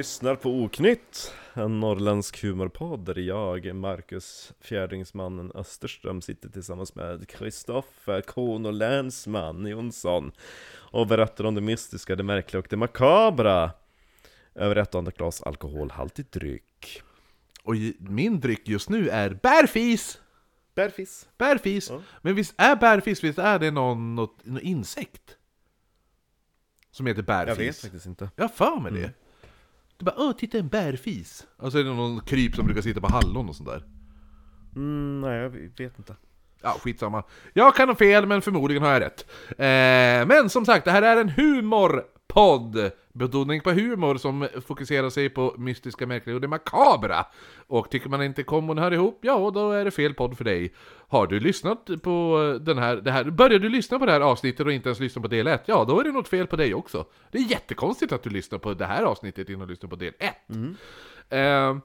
Lyssnar på Oknytt, en norrländsk humorpodd där jag, Marcus Fjärdingsmannen Österström, sitter tillsammans med Kristoffer Krono Länsman Jonsson och berättar om det mystiska, det märkliga och det makabra över ett och annat glas alkoholhaltig dryck. Och min dryck just nu är bärfis! Bärfis. Bärfis! Ja. Men visst är bärfis, visst är det någon, något, någon insekt? Som heter bärfis? Jag vet faktiskt inte. Jag har för mig det. Du bara 'Åh, titta en bärfis' Och så är det någon kryp som brukar sitta på hallon och sånt där. Mm, nej, jag vet inte. Ja, skitsamma. Jag kan ha fel, men förmodligen har jag rätt. Eh, men som sagt, det här är en humorpodd! Betoning på humor som fokuserar sig på mystiska, märkliga och det makabra. Och tycker man inte kombon hör ihop, ja då är det fel podd för dig. Har du lyssnat på den här, det här, börjar du lyssna på det här avsnittet och inte ens lyssna på del 1, ja då är det något fel på dig också. Det är jättekonstigt att du lyssnar på det här avsnittet innan du lyssnar på del 1. Eh,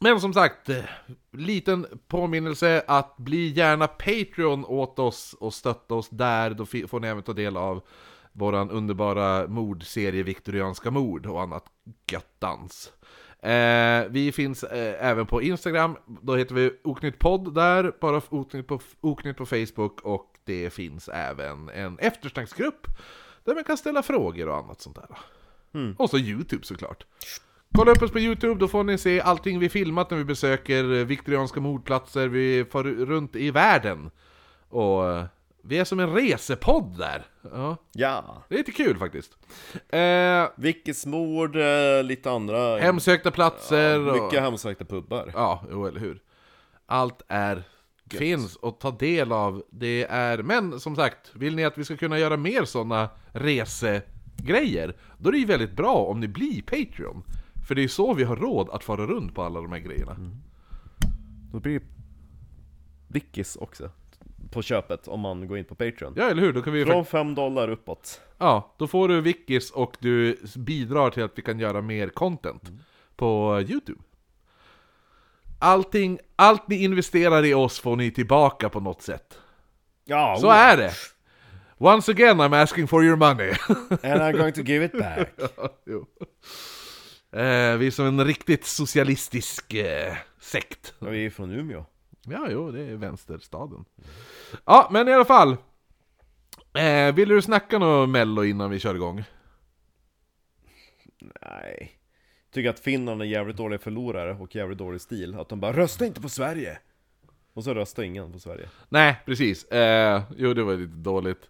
men som sagt, liten påminnelse att bli gärna Patreon åt oss och stötta oss där, då får ni även ta del av våran underbara mordserie Viktorianska mord och annat göttans. Eh, vi finns eh, även på Instagram, då heter vi Oknytt podd där, bara Oknytt på, Oknytt på Facebook och det finns även en eftersnacksgrupp där man kan ställa frågor och annat sånt där. Och så Youtube såklart. Kolla upp oss på Youtube, då får ni se allting vi filmat när vi besöker viktorianska mordplatser, vi far runt i världen. Och eh, vi är som en resepodd där. Ja, Ja. det är lite kul faktiskt. Eh, Vickesmord, eh, lite andra... hemsökta platser och... Mycket hemsökta pubbar. Ja, jo, eller hur. Allt är finns att ta del av. Det är, men som sagt, vill ni att vi ska kunna göra mer sådana resegrejer, då är det ju väldigt bra om ni blir Patreon. För det är så vi har råd att fara runt på alla de här grejerna. Då blir det Vickis också. På köpet om man går in på Patreon. Ja, eller hur? Då kan vi Från 5 dollar uppåt. Ja, då får du Wikis och du bidrar till att vi kan göra mer content på Youtube. Allting, allt ni investerar i oss får ni tillbaka på något sätt. Ja, Så är det! Once again I'm asking for your money. And I'm going to give it back. jo. Eh, vi är som en riktigt socialistisk eh, sekt. Vi är från Umeå. Ja, jo, det är vänsterstaden. Ja, men i alla fall. Eh, vill du snacka något mello innan vi kör igång? Nej. Tycker att Finland är jävligt dåliga förlorare och jävligt dålig stil. Att de bara 'Rösta inte på Sverige!' Och så röstar ingen på Sverige. Nej, precis. Eh, jo, det var lite dåligt.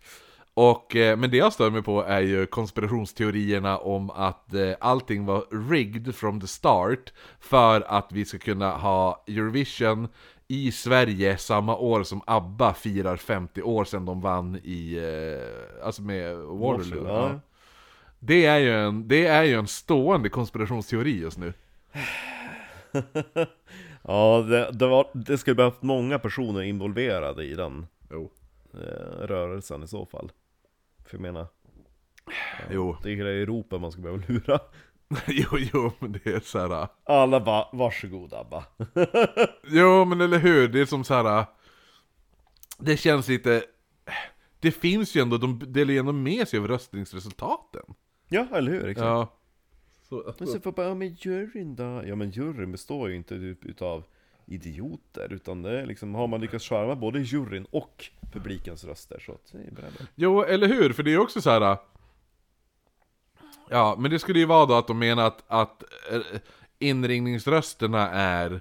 Och, eh, men det jag stör mig på är ju konspirationsteorierna om att eh, allting var rigged from the start för att vi ska kunna ha Eurovision i Sverige samma år som ABBA firar 50 år sedan de vann i, eh, alltså med Waterloo. Ja. Ja. Det, är ju en, det är ju en stående konspirationsteori just nu. Ja, det, det, var, det skulle behövt många personer involverade i den Jo. eh, rörelsen i så fall. För jag menar, Jo, det är i Europa man skulle behöva lura. jo, jo, men det är så här. Alla bara 'Varsågod Abba' Jo, men eller hur? Det är som så här. Det känns lite... Det finns ju ändå, de delar ju ändå med sig av röstningsresultaten. Ja, eller hur? Exakt. Ja. Så, Men så får bara, ja men juryn då? Ja men juryn består ju inte ut- utav idioter, utan det är liksom, har man lyckats charma både juryn och publikens röster så att det är bra. Jo, eller hur? För det är ju också så här. Ja, men det skulle ju vara då att de menar att, att eh, inringningsrösterna är...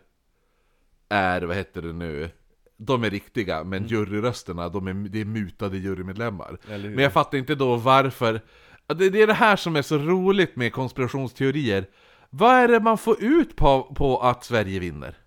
Är, vad heter det nu? De är riktiga, men juryrösterna, de är, det är mutade jurymedlemmar. Men jag fattar inte då varför... Det, det är det här som är så roligt med konspirationsteorier. Vad är det man får ut på, på att Sverige vinner?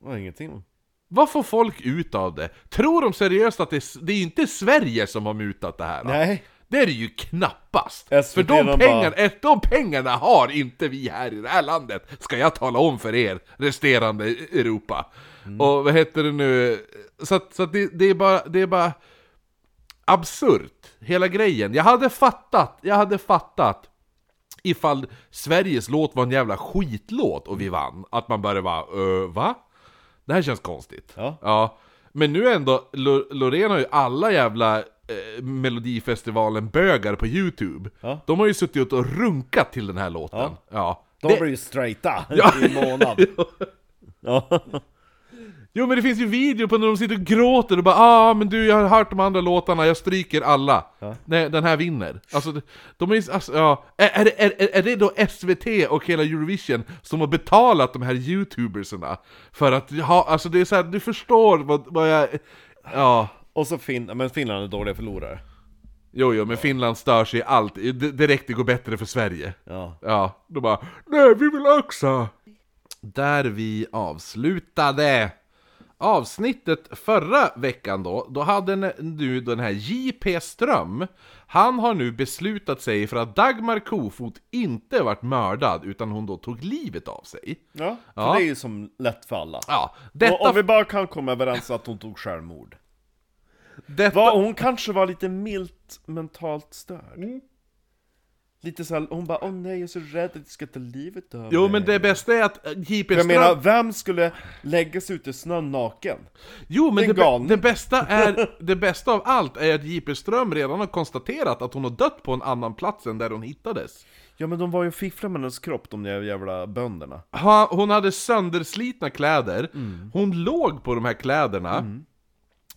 Ja, ingenting. Vad får folk ut av det? Tror de seriöst att det, det är inte Sverige som har mutat det här? Nej. Det är det ju knappast! SVT För de, de bara- pengarna, eh, de pengarna har inte vi här i det här landet, ska jag tala om för er, resterande Europa. Mm. Och vad heter det nu? Så, att, så att det, det är bara, det är bara absurt, hela grejen. Jag hade fattat, jag hade fattat ifall Sveriges låt var en jävla skitlåt och vi vann, att man bara vara uh, va? Det här känns konstigt. Ja. Ja. Men nu ändå, Lo- Loreen har ju alla jävla eh, Melodifestivalen-bögar på Youtube. Ja. De har ju suttit och runkat till den här låten. Ja. Ja. De Det- blir ju straighta Ja. i en månad. Ja. Jo men det finns ju video på när de sitter och gråter och bara ah men du jag har hört de andra låtarna, jag stryker alla. Ja. Nej, den här vinner. Alltså, de- är alltså, ja. är, är, det- är, är det då SVT och hela Eurovision som har betalat de här youtubersarna? För att ha, alltså det är så här, du förstår vad, vad jag... Ja. Och så fin men Finland är dåliga förlorare. Jo, jo, men Finland stör sig i allt. D- direkt det går bättre för Sverige. Ja. Ja, då bara Nej, vi vill också! Där vi avslutade avsnittet förra veckan då, då hade nu den här J.P. Ström, han har nu beslutat sig för att Dagmar Kofot inte varit mördad, utan hon då tog livet av sig. Ja, för Ja. det är ju som lätt för alla. Ja, Och detta... om vi bara kan komma överens att hon tog självmord. Detta Va, hon kanske var lite milt mentalt störd. Lite såhär, hon bara åh nej jag är så rädd att jag ska ta livet av jo, mig." men det bästa är att J.P. Jag Ström... menar, vem skulle lägga sig ute i snön naken? Jo, men det, be- det, bästa är, det bästa av allt är att J.P. Ström redan har konstaterat att hon har dött på en annan plats än där hon hittades. Ja men de var ju och fifflade med hennes kropp, de där jävla bönderna. Ha, hon hade sönderslitna kläder, Mm. hon låg på de här kläderna,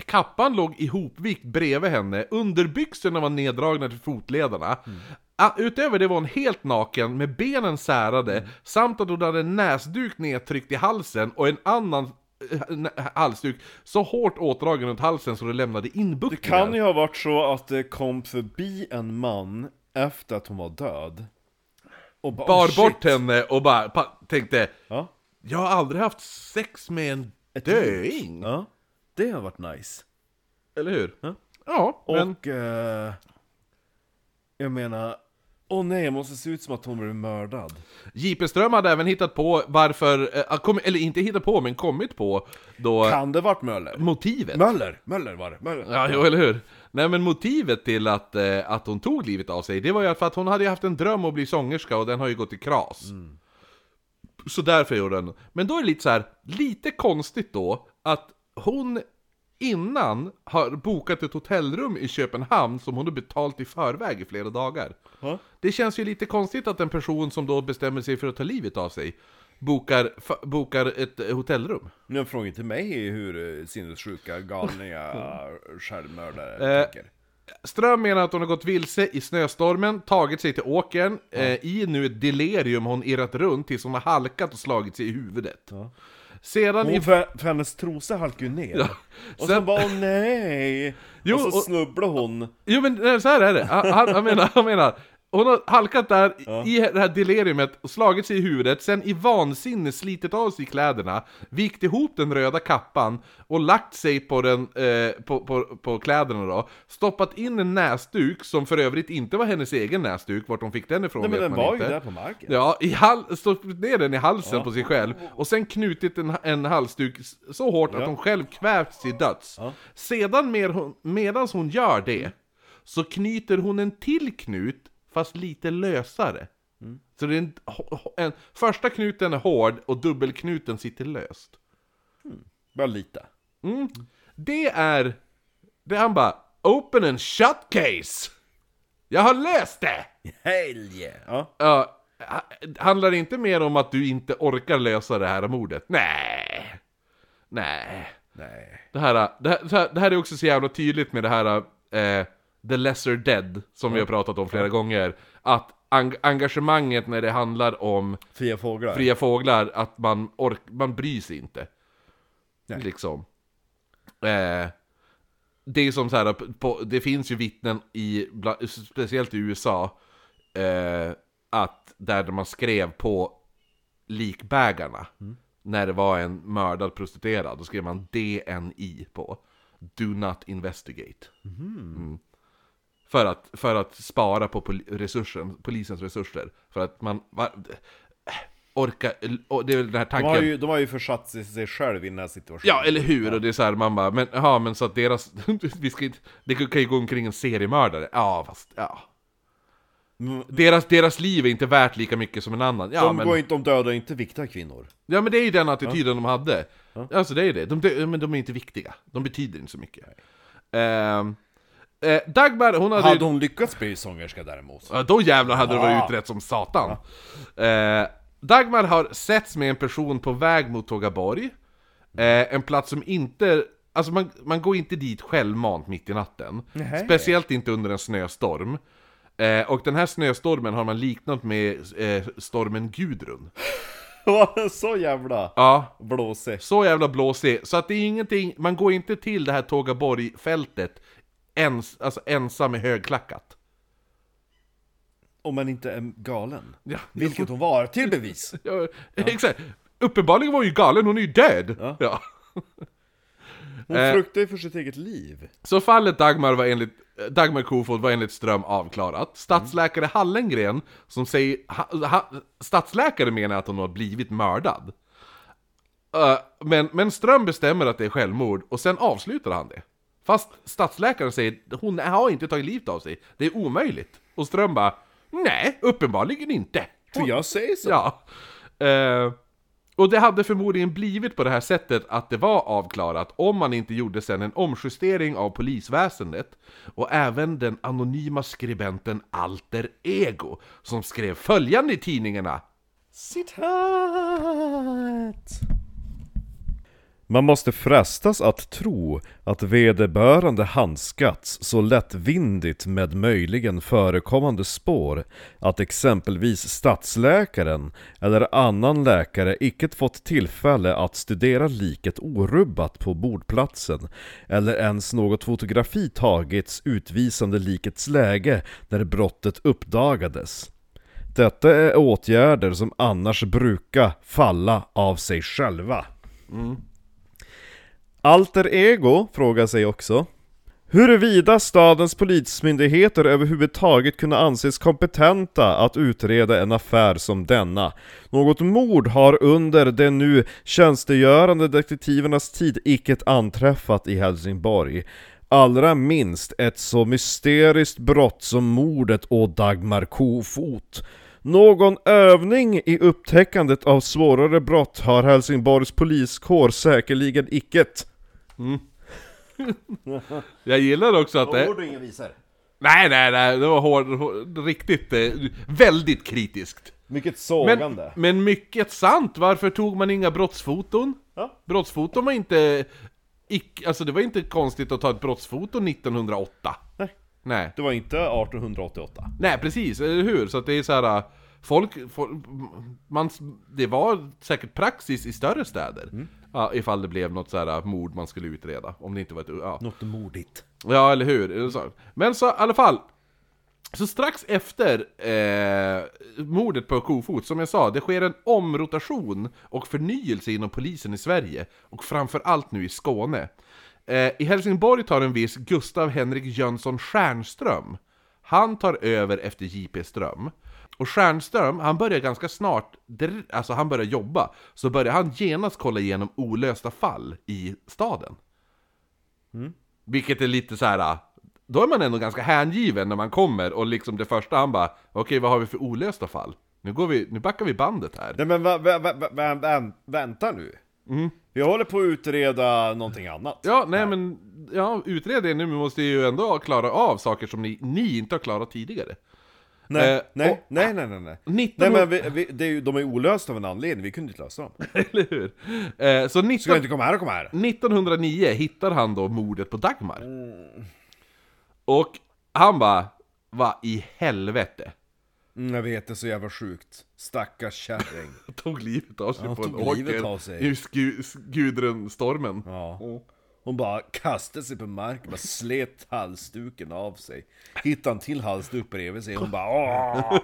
kappan låg ihopvikt bredvid henne, underbyxorna var neddragna till fotlederna, Mm. Ah, Utöver det var hon helt naken med benen särade, Mm. samt att hon hade en näsduk nedtryckt i halsen och en annan eh, halsduk så hårt åtdragen runt halsen så det lämnade Det inbuktningar. kan ju ha varit så att det kom förbi en man efter att hon var död. Och bara, bar "Oh, bort shit." henne och bara tänkte Ja. Jag har aldrig haft sex med en Ett döing. ja. Det har varit nice. Eller hur? Ja. Ja, men... Och... Eh, jag menar... Åh nej, jag måste se ut som att hon blev mördad. J.P. Ström hade även hittat på varför, eh, kom, eller inte hittat på, men kommit på då Kan det varit Möller? motivet. Möller! Möller var det, Möller. Ja, jo, eller hur? Nej men motivet till att, eh, att hon tog livet av sig, det var ju för att hon hade ju haft en dröm om att bli sångerska och den har ju gått i kras. Så därför gjorde den. Men då är det lite så här, lite konstigt då, att hon innan har bokat ett hotellrum i Köpenhamn som hon har betalt i förväg i flera dagar. Ja. Det känns ju lite konstigt att en person som då bestämmer sig för att ta livet av sig bokar, bokar ett hotellrum. Nu frågar inte mig hur eh, sinnessjuka, galninga självmördare Eh, tänker. Ström menar att hon har gått vilse i snöstormen, tagit sig till åkern, eh, i nu ett delirium hon irrat runt tills hon har halkat och slagit sig i huvudet. Sedan i... Hon, för, för hennes trosa halkade ju ner. Ja. Och Sen- sen bara åh nej! Jo, och så snubblade hon. Jo men så här är det, han, han, han, menar, han menar hon har halkat där Ja. i det här deliriumet och slagit sig i huvudet, sen i vansinne slitit av sig kläderna, vikt ihop den röda kappan och lagt sig på, den, eh, på, på, på kläderna då, stoppat in en näsduk som för övrigt inte var hennes egen näsduk, vart hon fick den ifrån Nej men vet den man var inte. ju där på marken. Ja, i hal- stoppat ner den i halsen på sig själv och sen knutit en, en halsduk så hårt att Ja. hon själv kvävts till döds. Ja. Sedan mer hon, medans hon gör det så knyter hon en till knut fast lite lösare. Mm. Så det är en, en, första knuten är hård och dubbelknuten sitter löst. Bara lite. Mm. Det är... Det är han bara Open and shut case! Jag har löst det! Hell yeah! Ja. Ha- handlar det inte mer om att du inte orkar lösa det här mordet? Nej. Nej. Nej. Det här, det, här, det här- det här är också så jävla tydligt med det här eh, The Lesser Dead, som vi har pratat om flera gånger. Att eng- engagemanget när det handlar om Fria fåglar. fria fåglar, att man, ork, man bryr sig inte. Nej. Liksom. Eh, det är som så här, på, det finns ju vittnen i, speciellt i USA, eh, att där man skrev på likbägarna, när det var en mördad prostituerad, då skrev man DNI på. Do not investigate. Mm. För, att, för att spara på pol resursen, polisens resurser. För att man var, orkar, och det är väl den här De tanken... har, ju, de har ju försatt sig, sig själv i den här situationen. Ja, eller hur? Och det är så här, man bara, men, ja, men så att deras, vi ska inte, det kan ju gå omkring en seriemördare. Ja, fast, ja. Mm, Deras, deras liv är inte värt lika mycket som en annan. Ja, de, men, går inte, de dödar inte viktiga kvinnor. ja, men det är ju den attityden de hade. Alltså det är ju det. De, de, men de är inte viktiga. De betyder inte så mycket. Ehm, Eh, Dagmar, hon hade, Hade hon lyckats bli sångerska däremot? Ja, då jävlar hade det varit utrett som satan. Eh, Dagmar har setts med en person på väg mot Tågaborg. Eh, en plats som inte... Alltså man, man går inte dit självmant mitt i natten. Nej. Speciellt inte under en snöstorm. Eh, och den här snöstormen har man liknat med eh, stormen Gudrun. Var den så jävla Ja, blåsig? så jävla blåsig. Så att det är ingenting, man går inte till det här Tågaborg-fältet ens, alltså ensam med högklackat. Om man inte är galen. Ja, Vilket hon var, till bevis! Ja, exakt. Uppenbarligen var hon ju galen, hon är ju död! Ja. Ja. Hon Eh. fruktar ju för sitt eget liv. Så fallet Dagmar var enligt Dagmar Kofod var enligt Ström avklarat. Stadsläkare Hallengren, som säger... Ha, ha, stadsläkare menar att hon har blivit mördad. Eh, men, men Ström bestämmer att det är självmord, och sen avslutar han det. Fast stadsläkaren säger hon har inte tagit livet av sig, det är omöjligt. Och Ström bara Nej, uppenbarligen inte. För jag säger så. Ja. Eh, och det hade förmodligen blivit på det här sättet att det var avklarat om man inte gjorde sen en omjustering av polisväsendet och även den anonyma skribenten Alter Ego som skrev följande i tidningarna Citat! Man måste frestas att tro att vederbörande handskats så lättvindigt med möjligen förekommande spår att exempelvis stadsläkaren eller annan läkare icke fått tillfälle att studera liket orubbat på bordplatsen eller ens något fotografi tagits utvisande likets läge när brottet uppdagades. Detta är åtgärder som annars brukar falla av sig själva. Mm. Alter Ego frågar sig också Huruvida stadens polismyndigheter överhuvudtaget kunde anses kompetenta att utreda en affär som denna. Något mord har under de nu tjänstgörande detektivernas tid icke anträffat i Helsingborg. Allra minst ett så mysteriskt brott som mordet å Dagmar Kofot. Någon övning i upptäckandet av svårare brott har Helsingborgs poliskår säkerligen icket. Jag gillar också att det... och inga visar. Nej, nej, nej, det var hård, hård riktigt, eh, väldigt kritiskt. Mycket Men, sågande. men mycket sant, varför tog man inga brottsfoton? Ja. Brottsfoton var inte... Ick, alltså det var inte konstigt att ta ett brottsfoto 1908. Nej. Nej. Det var inte 1888. Nej, precis, eller hur? Så att det är så här. Folk, folk man, det var säkert praxis i större städer. Ja, ifall det blev något så här mord man skulle utreda. Om det inte var ett... Ja, Något modigt. ja eller hur? Men så i alla fall. Så strax efter eh, mordet på Kofot, som jag sa, det sker en omrotation och förnyelse inom polisen i Sverige, och framförallt nu i Skåne. Eh, I Helsingborg tar en viss Gustav Henrik Jönsson Stjernström. Han tar över efter J.P. Ström. Och Stjernström, han börjar ganska snart, alltså han börjar jobba, så börjar han genast kolla igenom olösta fall i staden. Vilket är lite så här. Då är man ändå ganska hängiven när man kommer och liksom det första han bara Okej, vad har vi för olösta fall? Nu, går vi, nu backar vi bandet här. Nej men va, va, va, vänta nu. Vi håller på att utreda någonting annat. Ja, nej men, ja, utred det nu, men måste ju ändå klara av saker som ni, ni inte har klarat tidigare. Nej, Eh, nej, och- nej, nej, nej, nej. 19... Nej men vi, vi, det är ju, de är olösta av en anledning, vi kunde inte lösa dem. Eller hur? Eh, så 19... Ska inte komma här och komma här? 1909 hittar han då mordet på Dagmar. Och han bara, vad i helvete? Mm, jag vet, det är så jävla sjukt. Stackars kärring. Tog livet av sig Ja, på en åker av sig. i Gudrun-stormen. Ja. Hon bara kastade sig på marken, bara slet halsduken av sig. Hittade en till halsduk bredvid sig, hon bara åh!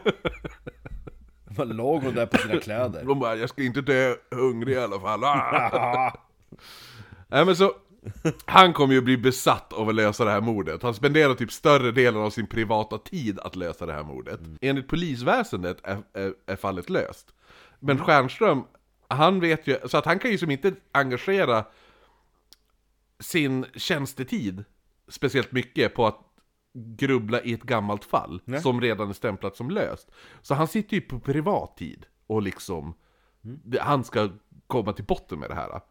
Bara låg hon där på sina kläder. De bara, jag ska inte dö hungrig i alla fall. Ah. Nej men så, han kommer ju bli besatt av att lösa det här mordet. Han spenderar typ större delen av sin privata tid att lösa det här mordet. Enligt polisväsendet är, är, är fallet löst. Men Stjernström, han vet ju, så att han kan ju som inte engagera sin tjänstetid speciellt mycket på att grubbla i ett gammalt fall Nej. som redan är stämplat som löst. Så han sitter ju på privat tid och liksom, det- han ska komma till botten med det här.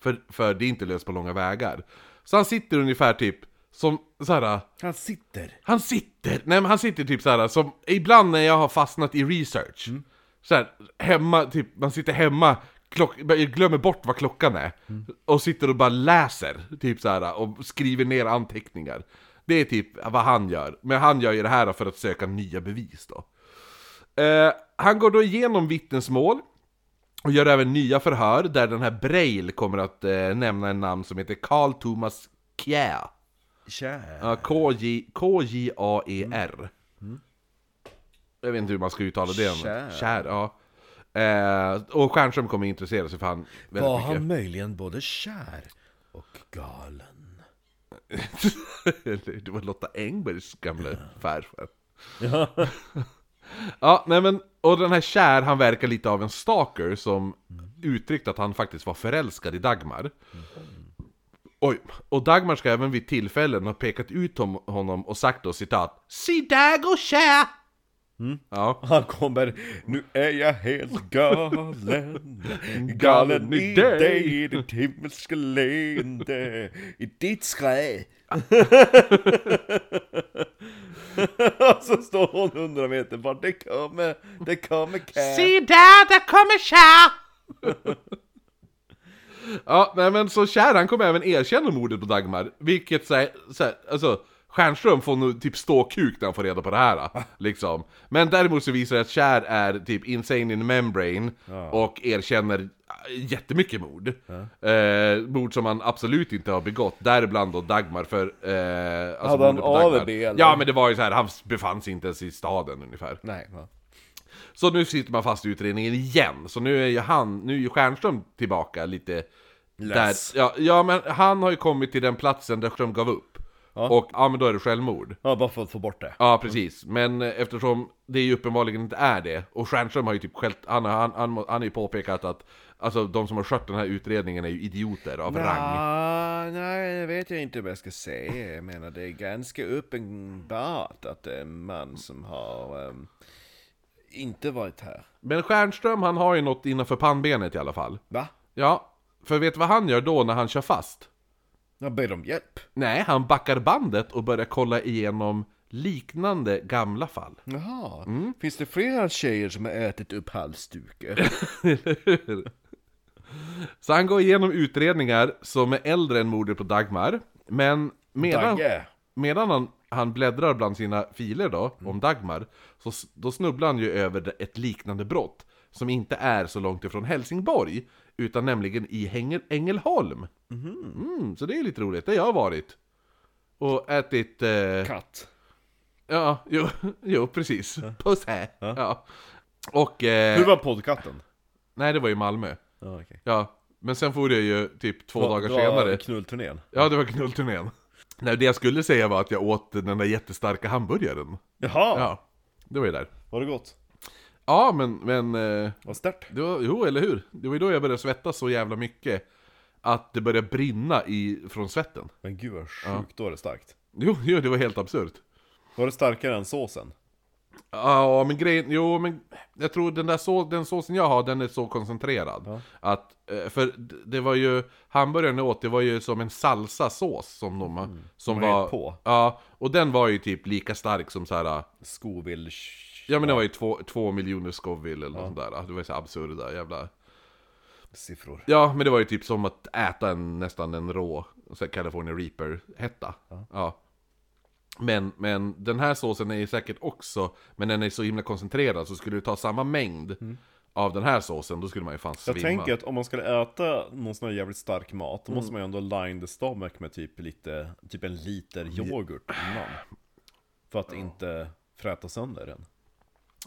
För, för det är inte löst på långa vägar. Så han sitter ungefär typ Som såhär, Han sitter. han sitter, nej men han sitter typ såhär som, ibland när jag har fastnat i research, så här, hemma, typ, man sitter hemma, klock, jag glömmer bort vad klockan är, och sitter och bara läser, typ såhär, och skriver ner anteckningar. Det är typ vad han gör, men han gör ju det här för att söka nya bevis då. Eh, han går då igenom vittnesmål, och gör även nya förhör där den här Braille kommer att eh, nämna en namn som heter Carl Thomas Kjär. Kär. Ja, K-J- K-J-A-E-R. Jag vet inte hur man ska uttala det. Kjär. Kjär, ja. Eh, och Stjernström kommer intressera sig för han väldigt Var mycket. han möjligen både kär och galen? det var Lotta Engbergs gamla farfar. Ja. Ja, nej men, och den här Kär, han verkar lite av en stalker som uttryckt att han faktiskt var förälskad i Dagmar. Oj, och Dagmar ska även vid tillfällen ha pekat ut honom och sagt då citat Se där går Kär! Ja. Han kommer, nu är jag helt galen. Galen i dig, i ditt himmelska leende I ditt skrä. Och så står hon hundra meter bort, det kommer, det kommer Cat där, där kommer Kär! ja, nej men så Kär han kommer även erkänna mordet på Dagmar, vilket såhär, såhär alltså Stjernström får nog typ stå kuk när han får reda på det här, liksom. Men däremot så visar det att Kär är typ insane in membrane och erkänner jättemycket mord. Eh, mord som han absolut inte har begått, däribland då Dagmar för... Eh, alltså Hade han alibi, eller? Ja men det var ju så här, han befann sig inte ens i staden ungefär. Nej, va? Så nu sitter man fast i utredningen igen, så nu är ju han, nu är ju Stjernström tillbaka lite där, Less. ja, ja men han har ju kommit till den platsen där Ström gav upp Och ja men då är det självmord Ja, bara för att få bort det Ja precis, men eh, eftersom det ju uppenbarligen inte är det Och Stjernström har ju typ skällt, han, han, han, han har ju påpekat att Alltså de som har skött den här utredningen är ju idioter av rang Nja, nej, det vet jag inte vad jag ska säga. Jag menar, det är ganska uppenbart att det är en man som har ehm, inte varit här. Men Stjernström han har ju något innanför pannbenet i alla fall Va? Ja, för vet du vad han gör då när han kör fast? Jag ber om hjälp. Nej, han backar bandet och börjar kolla igenom liknande gamla fall. Jaha, Mm. finns det flera tjejer som har ätit upp halsdukar? Så han går igenom utredningar som är äldre än mordet på Dagmar. Men medan, Dagge. medan han, han bläddrar bland sina filer då, om Dagmar, så då snubblar han ju över ett liknande brott. Som inte är så långt ifrån Helsingborg, utan nämligen i Hängel, Ängelholm. Mm, så det är lite roligt, har jag varit. Och ätit... Eh, Katt. ja, jo, jo precis. Puss här. Ja. Och... Eh, Hur var poddkatten? Nej, det var i Malmö. Ja, okej. Ja, men sen får jag ju typ två Vad- dagar det var senare. knullturnén. Ja, det var knullturnén. Nej, det jag skulle säga var att jag åt den där jättestarka hamburgaren. Jaha, Ja, det var ju där. var det gott? Ja, men, men... eh, Vad stört. Det var, jo, eller hur? Det var ju då jag började svettas så jävla mycket att det började brinna i, från svetten. Men gud vad sjukt, då är det starkt. Jo, jo, det var helt absurt. Var det starkare än såsen? Ja, men grejen, jo men jag tror den där så, den såsen jag har, den är så koncentrerad. Att, eh, för d- det var ju, hamburgaren jag åt, det var ju som en salsasås som de, som Mm. De har var... gett på. Ja, och den var ju typ lika stark som så här. Scoville... Ja men det var ju två, två miljoner Scoville eller något sånt där. Det var ju så absurda jävla... siffror. Ja, men det var ju typ som att äta en, nästan en rå California Reaper-hetta. Ja. Men, men den här såsen är ju säkert också, men den är så himla koncentrerad så skulle du ta samma mängd av den här såsen, då skulle man ju fan svimma. Jag tänker att om man skulle äta någon sån här jävligt stark mat, då måste man ju ändå line the stomach med typ lite, typ en liter yoghurt innan. För att inte fräta sönder den.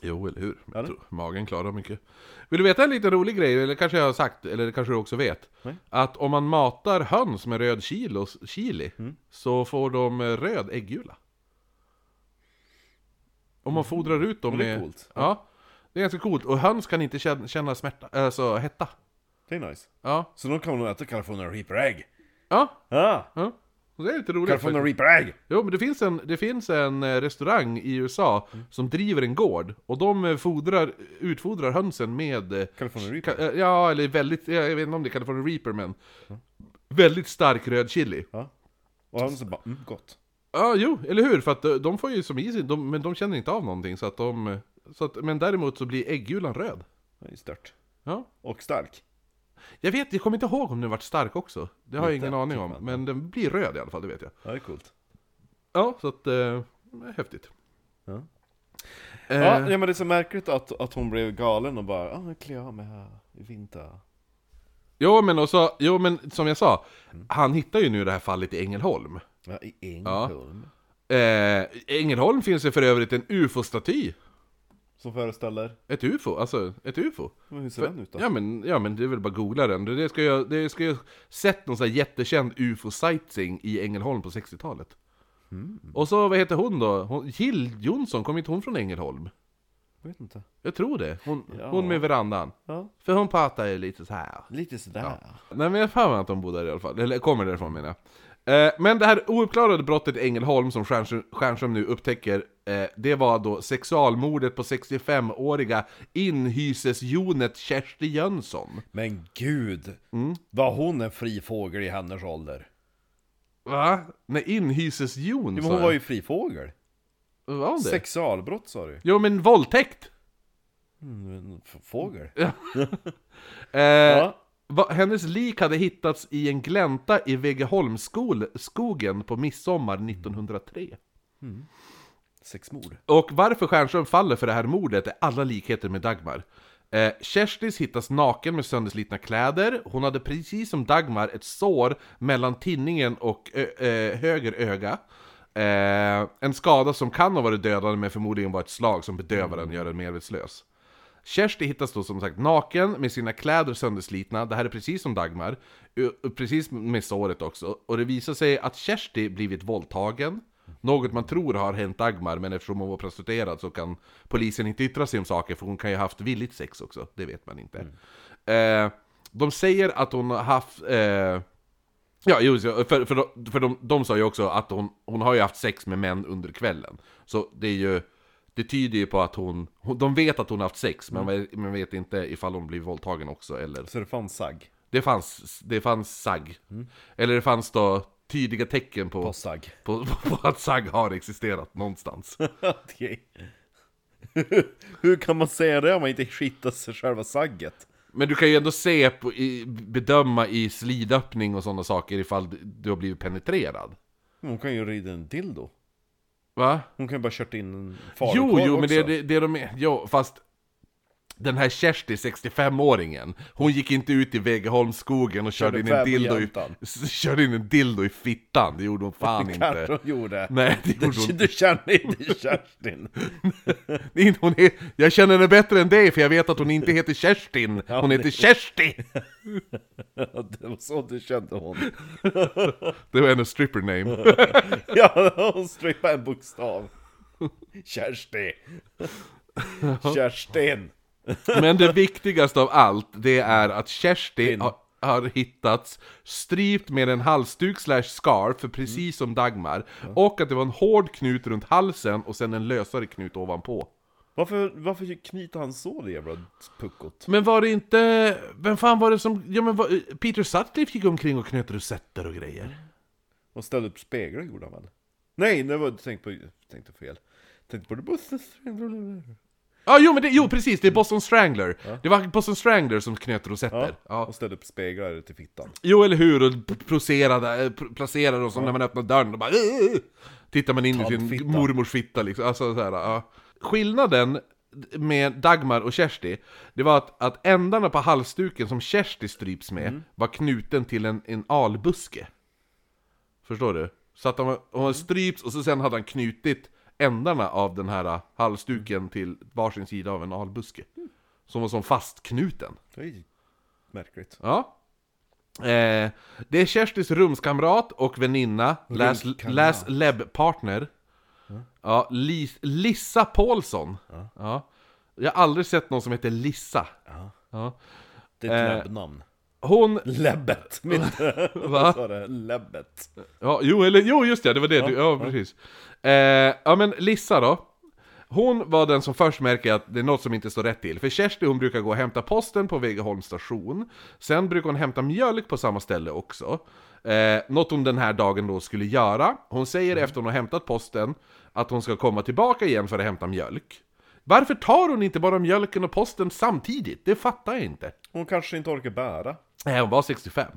Jo, eller hur? Jag tror, magen klarar mycket. Vill du veta en liten rolig grej, eller kanske jag har sagt, eller kanske du också vet? Nej. Att om man matar höns med röd kilos, chili, Mm. så får de röd äggula. Om man fodrar ut dem Och det är med... coolt. Ja, det är ganska coolt. Och höns kan inte känna, känna smärta, alltså hetta. Det är nice. Ja, Så då kan man nog äta California Reaper Egg. ja, Ah! ja. Det är lite roligt. California. Reaper Egg! Jo, men det finns en, det finns en eh, restaurang i USA som driver en gård. Och de eh, fodrar, utfodrar hönsen med... eh, California Reaper? Ja, eller väldigt, jag vet inte om det är California Reaper men Väldigt stark röd chili Ja. Och han så bara, mm, gott. Ja, jo, eller hur? För att de- får ju som i sig, de, men de känner inte av någonting så att de... Så att, men däremot så blir äggulan röd. Det är stört. Ja. Och stark. Jag vet, jag kommer inte ihåg om den vart stark också. Det har jag Lite, ingen aning om. man. Men den blir röd i alla fall, det vet jag. Ja, det är coolt. Ja, så att... Eh, häftigt. Ja. Eh, Ja, ja, men det är så märkligt att, att hon blev galen och bara ah, jag klär av mig här i vinter. Jo men också, jo men som jag sa, Mm. han hittar ju nu det här fallet i Ängelholm. Ja, i Ängelholm. Eh, Ängelholm finns det för övrigt en UFO-staty. Som föreställer, Ett UFO, alltså ett UFO. men hur ser den ut då? Ja men, ja men det är väl bara googla den. Det ska jag, det ska jag sett någon sån här jättekänd UFO-sightseeing i Ängelholm på 60-talet. Mm. Och så, vad heter hon då? Hon, Jill Johnson, kom inte hon från Ängelholm? Jag vet inte. Jag tror det. Hon, Ja. hon med verandan. Ja, För hon pratar ju lite så här. lite sådär. Nej men jag har för mig att de bor där i alla fall, eller kommer därifrån menar jag. Eh, men det här ouppklarade brottet i Ängelholm som Stjernström, nu upptäcker, eh, det var då sexualmordet på 65-åriga inhysesjonet Kersti Jönsson. Men gud! Mm. Var hon en fri fågel i hennes ålder? Va? Nej, inhysesjon men hon var ju fri fågel. Var hon det? Sexualbrott sa du Jo men våldtäkt! mm, Fågel? Eh, Ja. Va, hennes lik hade hittats i en glänta i Vegeholmsskogen på midsommar 1903. Sexmord? Och varför Stjernström faller för det här mordet är alla likheter med Dagmar. Eh, Kerstis hittas naken med sönderslitna kläder. Hon hade precis som Dagmar ett sår mellan tinningen och ö- höger öga. Eh, en skada som kan ha varit dödande men förmodligen var ett slag som bedövar den och gör den medvetslös. Kersti hittas då som sagt naken med sina kläder sönderslitna, det här är precis som Dagmar, precis med såret också, och det visar sig att Kersti blivit våldtagen, något man tror har hänt Dagmar, men eftersom hon var prostituerad så kan polisen inte yttra sig om saker, för hon kan ju ha haft villigt sex också, det vet man inte. Eh, de säger att hon har haft... Eh, Ja, jo, för, för, de, för de, de sa ju också att hon, hon har ju haft sex med män under kvällen. Så det är ju... Det tyder ju på att hon... de vet att hon har haft sex, men man man vet inte ifall hon blir våldtagen också eller... Så det fanns sagg? Det fanns, det fanns sagg. Eller det fanns då tydliga tecken på, På sagg? på, på att sagg har existerat någonstans. Hur kan man säga det om man inte skittar sig själva sagget? Men du kan ju ändå se, på, i, bedöma i slidöppning och sådana saker ifall du har blivit penetrerad. Hon kan ju rida en dildo. Va? Hon kan ju bara kört in en Jo, falukorv jo, men det, också. det, det de är... Jo, fast... Den här Kersti, 65-åringen, hon gick inte ut i Vegeholmsskogen och körde, Körde in en dildo i, körde in en dildo i fittan, det gjorde hon fan Det inte. hon gjorde. Nej, det gjorde Du, hon du känner inte Kerstin? Hon är, Jag känner henne bättre än dig, för jag vet att hon inte heter Kerstin, hon heter Kersti! Det var så du kände hon. Det var hennes stripper name. Ja, hon strippade en bokstav. Kersti. Kerstin. Men det viktigaste av allt, det är att Kersti har, har hittats strypt med en halsduk slash scarf, för precis som Dagmar. Och att det var en hård knut runt halsen och sen en lösare knut ovanpå. Varför, varför knyter han så det jävla puckot? Men var det inte... Vem fan var det som... Ja men var, Peter Sutcliffe gick omkring och knöt rosetter och grejer. Och ställde upp speglar gjorde han väl? Nej, det var, tänk på, tänkte fel. Tänkte på det Buster Ja, jo men det, jo precis, det är Boston Strangler. Det var Boston Strangler som knöt rosetter. Ja. Och ställde upp speglar till fittan. Jo, eller hur? Och eh, pr- placerade och så när man öppnar dörren och bara "Åh!" Tittar man in i sin mormors fitta liksom. Alltså, så här, ja. Skillnaden med Dagmar och Kersti, det var att, att ändarna på halsduken som Kersti stryps med var knuten till en, en albuske. Förstår du? Så att hon hade stryps och så sen hade han knutit ändarna av den här uh, halsduken till varsin sida av en albuske. Som var som fastknuten. Ju märkligt. Ja. Eh, det är Kerstis rumskamrat och väninna, läs, Leb-partner. Ja, Lis, Lissa Paulsson. Ja. Jag har aldrig sett någon som heter Lissa. Ja. Ja. Det är ett Eh, läbbnamn. Hon... Läbbet! Min, Va? vad sa det? Läbbet. Ja, jo, eller, jo, just det, det var det du... Ja, precis. Eh, ja, men Lissa då. Hon var den som först märker att det är något som inte står rätt till. För Kersti hon brukar gå och hämta posten på Vegaholms station. Sen brukar hon hämta mjölk på samma ställe också. Eh, något hon den här dagen då skulle göra. Hon säger efter hon har hämtat posten att hon ska komma tillbaka igen för att hämta mjölk. Varför tar hon inte bara mjölken och posten samtidigt? Det fattar jag inte. Hon kanske inte orkar bära. Nej, hon var 65.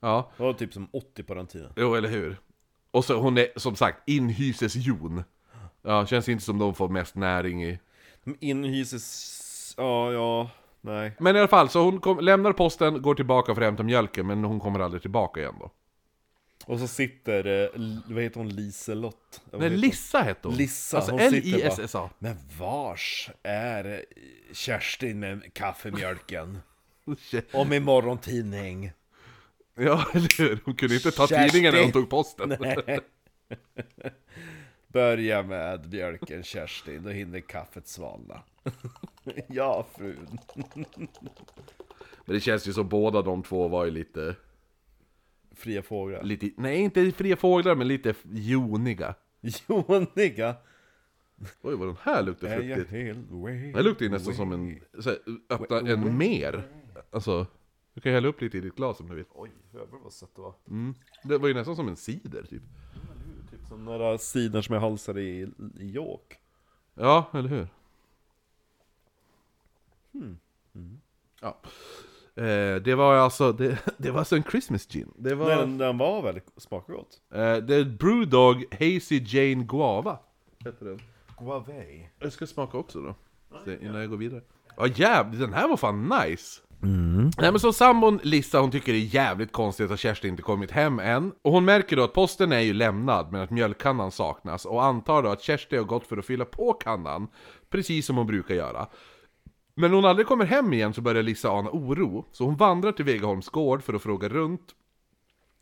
Ja, Det var typ som 80 på den tiden. jo eller hur. Och så hon är som sagt inhysesjon. Ja, känns inte som de får mest näring i... De inhyses... Ja, ja, nej. Men i alla fall, så hon kom, lämnar posten, går tillbaka för att hämta mjölken, men hon kommer aldrig tillbaka igen då. Och så sitter, eh, vad heter hon, Liselott? Vad Nej, heter Lissa hette hon. Lissa, Alltså hon sitter L-I-S-S-A. Men vars är eh, Kerstin med kaffemjölken? Och med morgontidning? Ja, eller hur? Hon kunde inte ta Kerstin. tidningen när hon tog posten. Nej. Börja med mjölken Kerstin, då hinner kaffet svalna. ja, frun. Men det känns ju som båda de två var ju lite... Fria fåglar. lite nej, inte fria fåglar, men lite joniga. Joniga. Oj, vad den här luktar fruktigt. way Det luktar ju nästan som en... Så här, öppna en mer. Alltså, du kan hälla upp lite i ditt glas om du vill. Oj, jävlar vad sött det var. Mm. Det var ju nästan som en cider, typ. Typ som några sidor som jag halsar i, i York. Ja, eller hur? Hmm. Ja. Eh, det var alltså, det, det var alltså en Christmas gin. Det var... Den, den var väldigt smakar gott. Eh, det är Brewdog Hazy Jane Guava. Heter den. Guavey. Jag ska smaka också då. Se, innan jag går vidare. Ja jävlar, den här var fan nice! Nej men så sambon Lissa hon tycker det är jävligt konstigt att Kerstin inte kommit hem än. Och hon märker då att posten är ju lämnad men att mjölkkannan saknas. Och antar då att Kersti har gått för att fylla på kannan. Precis som hon brukar göra. Men när hon aldrig kommer hem igen så börjar Lissa ana oro. Så hon vandrar till Vegaholms gård för att fråga runt.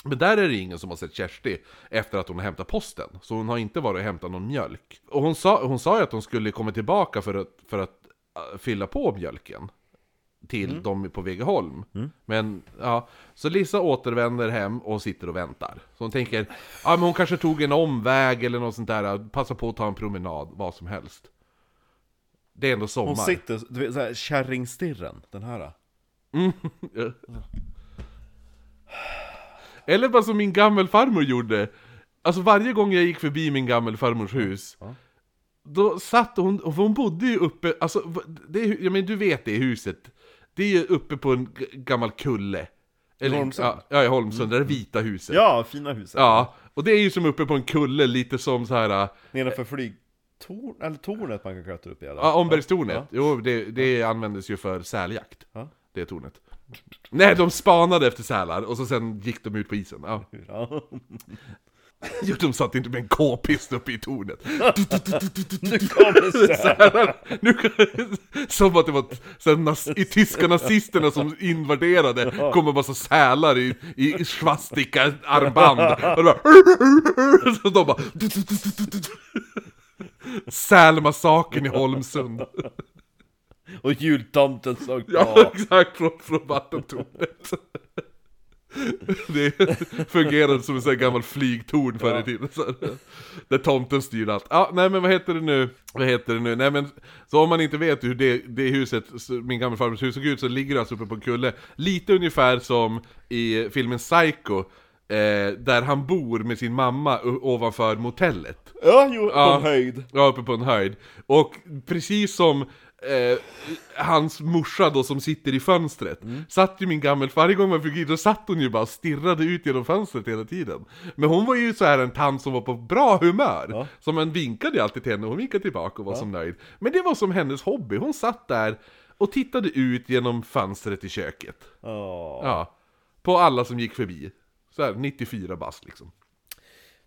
Men där är det ingen som har sett Kersti efter att hon har hämtat posten. Så hon har inte varit och hämtat någon mjölk. Och hon sa, hon sa ju att hon skulle komma tillbaka för att, för att äh, fylla på mjölken. Till dem på Vegeholm. Men ja, så Lisa återvänder hem och sitter och väntar. Så hon tänker, ja men hon kanske tog en omväg eller något sånt där. Passa på att ta en promenad, vad som helst. Det är ändå sommar. Hon sitter, du vet såhär kärringstirren, den här. Ja. Eller bara som min gammelfarmor gjorde. Alltså varje gång jag gick förbi min gammelfarmors hus Ja. Då satt hon, och hon bodde ju uppe, alltså det jag men du vet det huset Det är ju uppe på en gammal kulle Eller, Holmsund? Ja, i Holmsund, det där vita huset Ja, fina huset. Ja, och det är ju som uppe på en kulle, lite som så här. Nedanför flygtorn, eller tornet man kan klättra upp i alla Ja, Ombergstornet. Ja. Jo, det, det användes ju för säljakt. Ja. Det tornet. Nej, de spanade efter sälar och så sen gick de ut på isen. Ja. Ja. Jo, de satt inte med en k-pist uppe i tornet. Nu kommer det Sälar. Nu, som att det var här, i tyska nazisterna som invaderade kom en massa sälar i, i svastika-armband. Och det bara, så de bara... Sälmassakern i Holmsund. Och jultomten såg Ja, ja. exakt, från, från vattentornet. Det fungerade som en sån här gammal flygtorn förr i tiden. Så, där tomten styrde allt. Ja, nej men vad heter det nu? Vad heter det nu? Nej men, så om man inte vet hur det, det huset, min gammelfarmors hus såg ut, så ligger det alltså uppe på en kulle. Lite ungefär som i filmen Psycho, eh, där han bor med sin mamma ovanför motellet. Ja, jo, på Ja. en höjd. Ja, uppe på en höjd. Och precis som eh, hans morsa då som sitter i fönstret, satt ju min gammel, varje gång man fick in, då satt hon ju bara och stirrade ut genom fönstret hela tiden. Men hon var ju så här en tant som var på bra humör, Ja. så man vinkade alltid till henne, hon vinkade tillbaka och var som nöjd. Men det var som hennes hobby, hon satt där och tittade ut genom fönstret i köket. Ja. Ja. På alla som gick förbi. Så här, 94 bast liksom.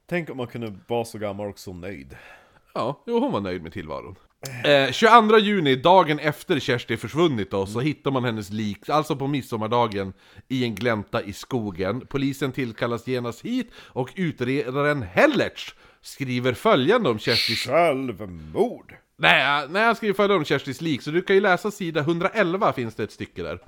Tänk om man kunde vara så gammal och så nöjd. Ja, jo, hon var nöjd med tillvaron. Eh, 22 juni, dagen efter Kersti försvunnit då, så hittar man hennes lik, alltså på midsommardagen, i en glänta i skogen. Polisen tillkallas genast hit och utredaren Hellertz skriver följande om Kerstis... Självmord! Nej, nej, han skriver följande om Kerstis lik, så du kan ju läsa sida 111 finns det ett stycke där.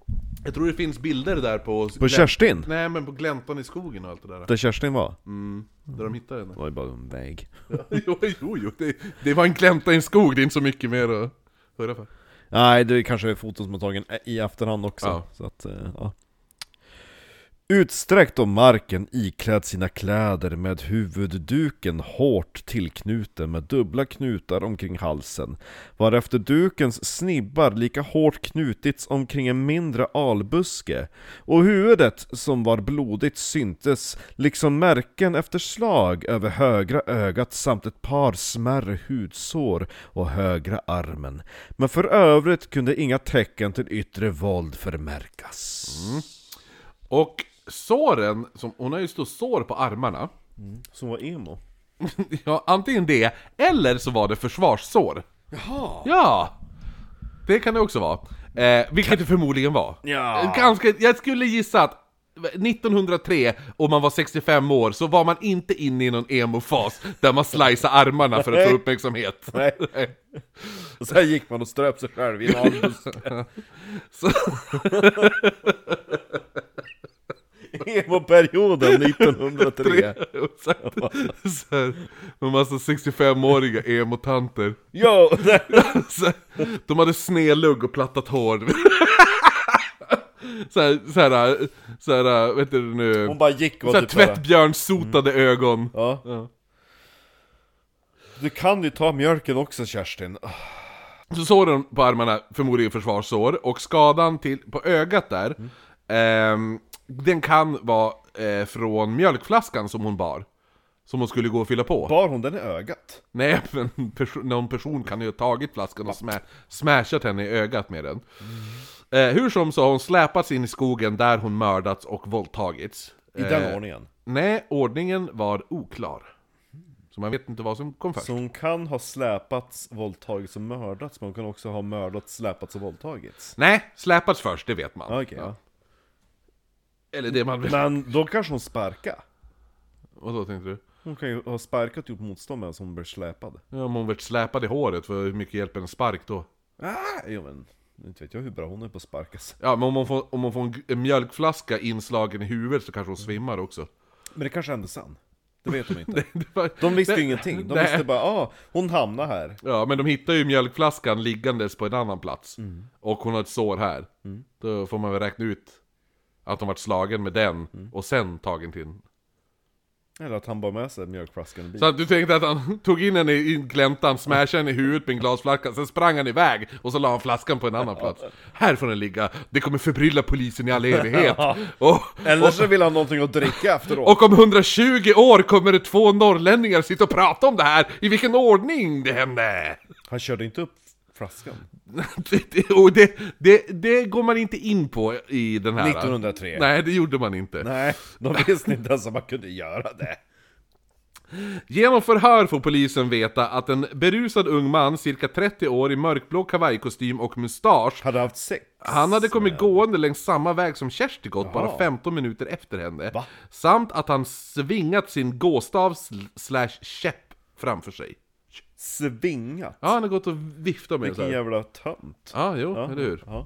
Jag tror det finns bilder där på... På Kerstin? Nej men på gläntan i skogen och allt det där. Där Kerstin var? Mm, där de hittade Det henne. var ju bara en väg. jo, jo, jo. Det, det var en glänta i en skog, det är inte så mycket mer att höra för. Nej, det är kanske foton som är tagen i efterhand också. Ja. Så att, eh, ja. Utsträckt om marken iklädd sina kläder med huvudduken hårt tillknuten med dubbla knutar omkring halsen varefter dukens snibbar lika hårt knutits omkring en mindre albuske och huvudet som var blodigt syntes liksom märken efter slag över högra ögat samt ett par smärre hudsår och högra armen men för övrigt kunde inga tecken till yttre våld förmärkas. Mm. Och såren, som, hon har ju stå sår på armarna. Som var emo? Ja, antingen det, eller så var det försvarssår. Jaha! Ja! Det kan det också vara. Eh, vilket det förmodligen var. Ja. Ganska, jag skulle gissa att 1903, och man var 65 år, så var man inte inne i någon emo-fas där man sliceade armarna för att få uppmärksamhet. Nej. Och så här gick man och ströp sig själv i en. Så, Emo-perioden 1903. så, så här, en massa 65-åriga emo-tanter. Jo! Så, de hade snedlugg och plattat hår. Så här, så här, så här, vet du nu? Hon bara gick och Så här, typ bara, tvättbjörnssotade ögon. ja. Ja. Du kan ju ta mjölken också Kerstin. Så såren på armarna, förmodligen försvarssår, och skadan till, på ögat där, ehm, den kan vara eh, från mjölkflaskan som hon bar. Som hon skulle gå och fylla på. Bar hon den i ögat? Nej, men perso- någon person kan ju ha tagit flaskan och smä- smashat henne i ögat med den. Eh, hur som så har hon släpats in i skogen där hon mördats och våldtagits. I den Eh, ordningen? Nej, ordningen var oklar. Så man vet inte vad som kom först. Så hon kan ha släpats, våldtagits och mördats, men hon kan också ha mördats, släpats och våldtagits? Nej, släpats först, det vet man. Okej, ja. Eller det man vet. Men då kanske hon sparka? Vad då tänkte du? Hon kan ju ha sparkat gjort motstånd medan hon blir släpad. Ja, om hon vart släpad i håret, för hur mycket hjälper en spark då? Ah, jo men, inte vet jag hur bra hon är på att sparkas. Ja, men om hon får, om hon får en, en mjölkflaska inslagen i huvudet så kanske hon svimmar också. Men det kanske hände sen. Det vet de inte. De visste ingenting. De visste bara, ah, hon hamnar här. Ja, men de hittar ju mjölkflaskan liggandes på en annan plats. Mm. Och hon har ett sår här. Då får man väl räkna ut att hon varit slagen med den, Mm. och sen tagen till Eller att han bar med sig mjölkflaskan i bilen. Så att du tänkte att han tog in henne i gläntan, smashade henne i huvudet med en glasflaska, sen sprang han iväg och så la han flaskan på en annan plats. Här får den ligga, det kommer förbrylla polisen i all evighet. Och, Eller så vill han någonting att dricka efteråt. och om 120 år kommer det två norrlänningar sitta och prata om det här, i vilken ordning det hände. Han körde inte upp flaskan. Det, och det, det, det går man inte in på i den här... 1903. Nej, det gjorde man inte. Nej, de visste inte ens att man kunde göra det. Genom förhör får polisen veta att en berusad ung man, cirka 30 år, i mörkblå kavajkostym och mustasch Hade haft sex. Han hade kommit gående längs samma väg som Kersti gått, bara Jaha. 15 minuter efter henne. Va? Samt att han svingat sin gåstav sl- slash käpp framför sig. Svingat. Ja, han har gått och viftat med Vilken jävla tönt. Ja, jo, Ja, eller hur? Ja.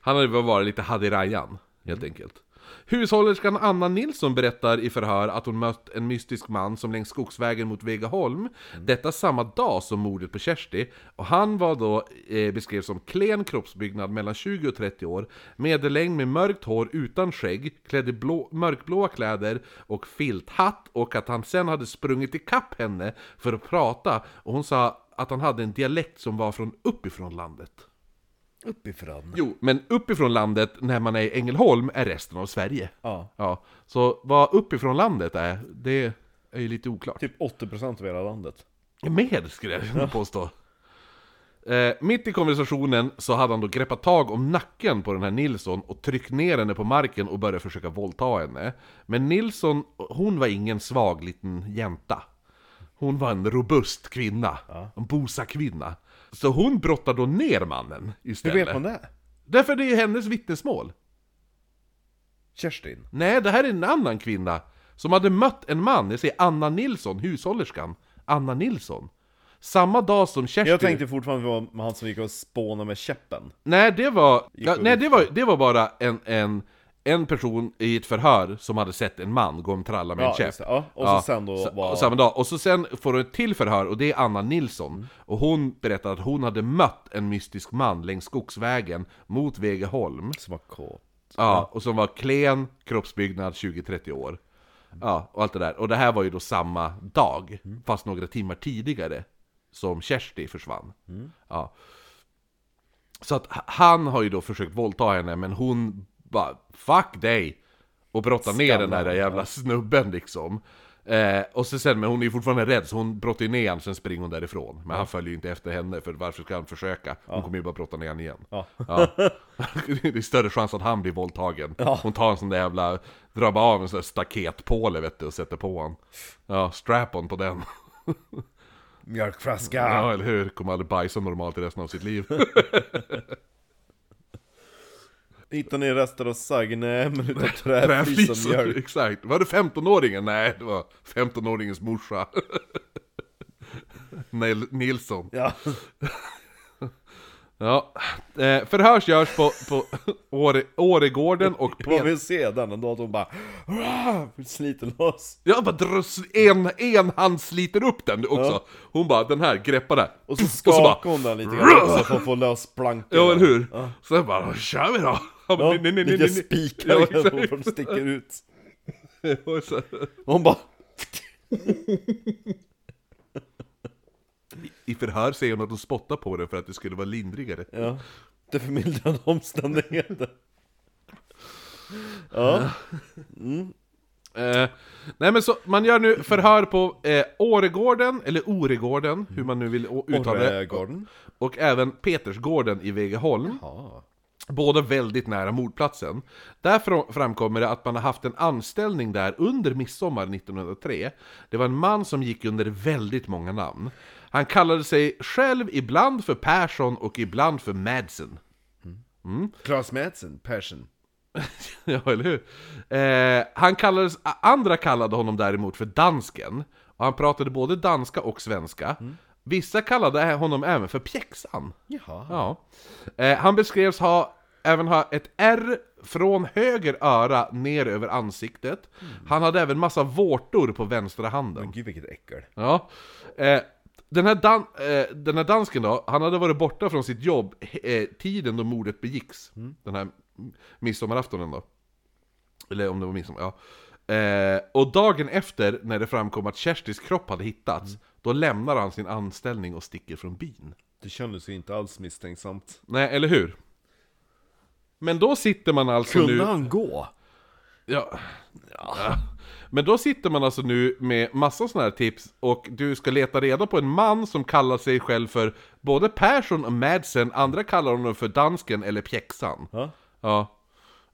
Han hade väl varit lite hadirajan, helt enkelt. Hushållerskan Anna Nilsson berättar i förhör att hon mött en mystisk man som längs skogsvägen mot Vegaholm, detta samma dag som mordet på Kersti, och han var då eh, beskrevs som klen kroppsbyggnad mellan 20 och 30 år, medellängd med mörkt hår utan skägg, klädd i blå, mörkblåa kläder och filthatt, och att han sen hade sprungit ikapp henne för att prata, och hon sa att han hade en dialekt som var från uppifrån landet. Uppifrån. Jo, men uppifrån landet när man är i Ängelholm är resten av Sverige. Ja. Ja, så vad uppifrån landet är, det är ju lite oklart. Typ 80% av hela landet. Mer skulle jag vilja påstå. Eh, mitt i konversationen så hade han då greppat tag om nacken på den här Nilsson och tryckt ner henne på marken och började försöka våldta henne. Men Nilsson, hon var ingen svag liten jänta. Hon var en robust kvinna, en bosa-kvinna. Så hon brottade då ner mannen Hur istället. vet man det? Därför det är hennes vittnesmål. Kerstin? Nej, det här är en annan kvinna som hade mött en man, jag säger Anna Nilsson, hushållerskan. Anna Nilsson. Samma dag som Kersti... Jag tänkte fortfarande på han som gick och spånade med käppen. Nej, det var, ja, nej, det var, det var bara en, en, en person i ett förhör som hade sett en man gå och tralla med en Ja, käpp. just det. Ja, och så sen då var- och samma dag. Och så sen får du ett till förhör, och det är Anna Nilsson. Och hon berättar att hon hade mött en mystisk man längs skogsvägen mot Vegeholm. Som var kåt. Ja, och som var klen, kroppsbyggnad, 20-30 år. Ja, och allt det där. Och det här var ju då samma dag, fast några timmar tidigare, som Kersti försvann. Ja. Så att han har ju då försökt våldta henne, men hon bara 'Fuck dig!' Och brottar ner den där jävla snubben liksom. Eh, och så sen, men hon är ju fortfarande rädd, så hon brottar ner honom, sen springer hon därifrån. Men han följer ju inte efter henne, för varför ska han försöka? Hon kommer ju bara brotta ner honom igen. Ja. Ja. det är större chans att han blir våldtagen. Hon tar en sån där jävla, drar bara av en sån där staketpåle vet du och sätter på honom. Ja, strap-on på den. Mjölkflaska! Ja, eller hur? Kommer aldrig bajsa normalt i resten av sitt liv. Hittar ni rester av saggnämen utav träflis och mjölk? exakt. Var det 15-åringen? Nej, det var 15-åringens morsa. Nil- Nilsson. Ja, Ja, eh, förhörs görs på, på Åre, Åregården och vad Pet- vill se den ändå att hon bara sliter loss. Jag bara dras, en, en hand sliter upp den också. Hon bara, den här, greppa där. Och så bara, skakar hon den lite grann också för att få lös plankorna. Ja, eller hur? Sen bara, kör vi då! Ja, nej, nej, nej, spikar Ja, exakt. som sticker ut. Och Och hon bara I förhör säger hon att hon spottar på den för att det skulle vara lindrigare. Ja, det förmildrande omständigheter. Ja, Eh, nej men så, man gör nu förhör på eh, Åregården, eller Oregården, hur man nu vill uttala det. Orregården. Och även Petersgården i Vegeholm. Ja. Båda väldigt nära mordplatsen. Där fram- framkommer det att man har haft en anställning där under midsommar 1903. Det var en man som gick under väldigt många namn. Han kallade sig själv ibland för Persson och ibland för Madsen. Claes Madsen, Persson. ja, eller hur? Eh, han kallades, andra kallade honom däremot för dansken. Och han pratade både danska och svenska. Vissa kallade honom även för pjäxan. Jaha. Ja. Eh, han beskrevs ha, även ha ett R från höger öra ner över ansiktet. Han hade även massa vårtor på vänstra handen. Men gud vilket äckel. Ja. Eh, den, här dan eh, den här dansken då, han hade varit borta från sitt jobb eh, tiden då mordet begicks. Den här midsommaraftonen då. Eller om det var midsommar, ja. Eh, och dagen efter, när det framkom att Kerstis kropp hade hittats, då lämnar han sin anställning och sticker från byn. Det kändes ju inte alls misstänksamt. Nej, eller hur? Men då sitter man alltså Kunde nu... han gå? Ja. ja. Men då sitter man alltså nu med massa sådana här tips och du ska leta reda på en man som kallar sig själv för både Persson och Madsen, andra kallar honom för dansken eller pjäxan. Ja. Ja.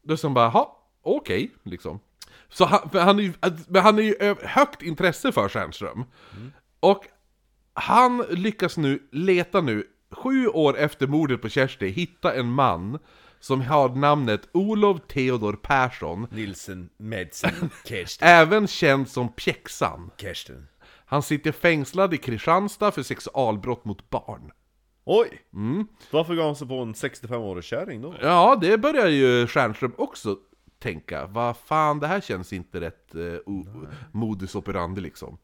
Då som bara, ha, okej, liksom. Så han, för han, är ju, men han är ju högt intresse för Stjernström. Och han lyckas nu leta nu, sju år efter mordet på Kersti, hitta en man som har namnet Olof Theodor Persson, Nilsen, Madsen, Kirsten. även känd som Pjäxan. Kirsten. Han sitter fängslad i Kristianstad för sexualbrott mot barn. Oj! Varför gav han sig på en 65-årig kärring då? Ja, det börjar ju Stjernström också tänka. Vad fan, det här känns inte rätt o- modus operandi liksom.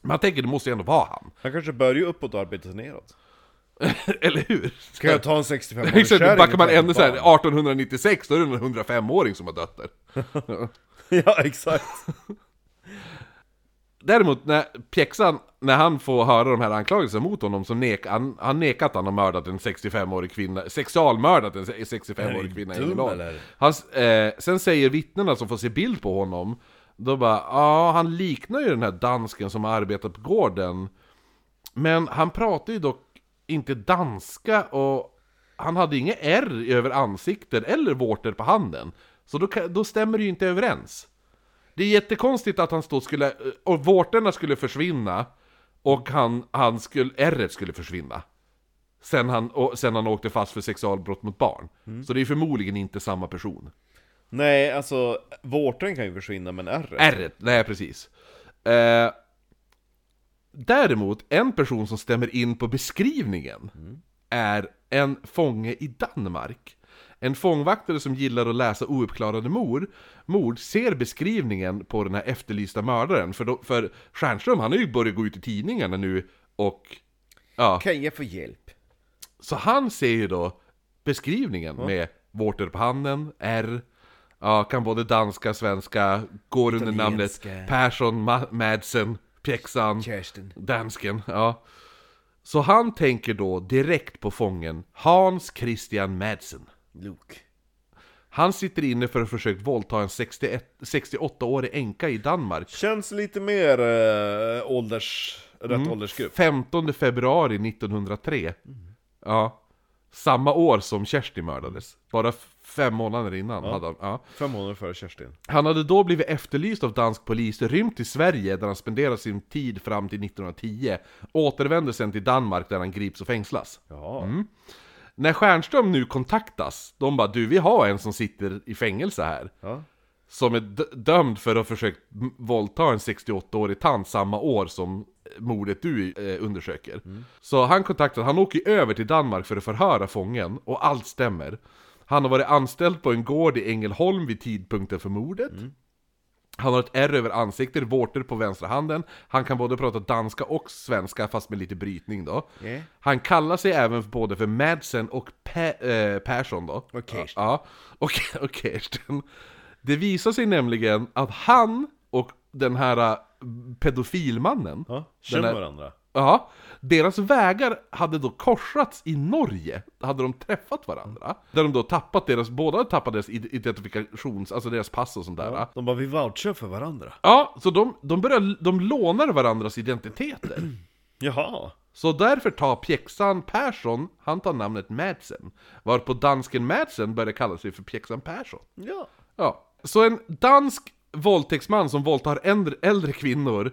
Men han tänker, det måste ju ändå vara han. Han kanske börjar uppåt och arbetar sig neråt. Eller hur? Ska jag ta en 65-årig Exakt, kärring? backar man ännu såhär, barn? 1896, då är det en 105-åring som har dött där. Ja, exakt. Däremot, när Pjäxan, när han får höra de här anklagelserna mot honom, så nek, han, han nekar att han har mördat en 65-årig kvinna, sexualmördat en 65-årig kvinna i? Hans, eh, Sen säger vittnena som får se bild på honom, då bara, ja han liknar ju den här dansken som har arbetat på gården. Men han pratar ju dock inte danska och han hade inga R över ansiktet eller vårtor på handen. Så då, då stämmer det ju inte överens. Det är jättekonstigt att han då skulle, och vårtorna skulle försvinna och han, han skulle, R skulle försvinna. Sen han, och, sen han åkte fast för sexualbrott mot barn. Så det är förmodligen inte samma person. Nej, alltså vårten kan ju försvinna men r r nej precis. Eh, däremot, en person som stämmer in på beskrivningen mm. är en fånge i Danmark. En fångvaktare som gillar att läsa ouppklarade mord, mord ser beskrivningen på den här efterlysta mördaren. För, då, för Stjernström, han har ju börjat gå ut i tidningarna nu och... Ja. Kan jag få hjälp? Så han ser ju då beskrivningen ja. med vårtor på handen, R, ja, kan både danska, svenska, går under namnet. Persson, Ma- Madsen, Pjäxan, Kirsten. dansken, ja. Så han tänker då direkt på fången Hans Christian Madsen. Luke. Han sitter inne för att försökt våldta en 61 68-årig änka i Danmark. Känns lite mer äh, ålders... Rätt Mm. åldersgrupp. 15 februari 1903. Ja. Samma år som Kersti mördades. Bara fem månader innan. Hade han, ja. Fem månader före Kerstin. han hade då blivit efterlyst av dansk polis, rymt till Sverige där han spenderade sin tid fram till 1910. Återvände sen till Danmark där han grips och fängslas. Ja. Mm. När Stjernström nu kontaktas, de bara du vi har en som sitter i fängelse här. ja. Som är dömd för att ha försökt våldta en 68-årig tant samma år som mordet du eh, undersöker. Så han kontaktar, han åker över till Danmark för att förhöra fången, och allt stämmer. Han har varit anställd på en gård i Ängelholm vid tidpunkten för mordet. Han har ett ärr över ansiktet, vårtor på vänstra handen. Han kan både prata danska och svenska, fast med lite brytning då. Yeah. Han kallar sig även både för Madsen och Pe- eh, Persson då. Och Kirsten. Ja, och, och Kirsten. Det visar sig nämligen att han och den här äh, pedofilmannen, Ja. Känner varandra. Ja, deras vägar hade då korsats i Norge. Hade de träffat varandra. Där de då tappat deras, båda hade tappat deras id- identifikations, alltså deras pass och sånt där. Ja, De bara, vi vouchar för varandra. så de, de börjar, de lånar varandras identiteter. Jaha. Så därför tar pjäxan Persson, han tar namnet Madsen. Varpå dansken Madsen börjar kalla sig för pjäxan Persson. Ja. Ja. Så en dansk våldtäktsman som våldtar äldre, äldre kvinnor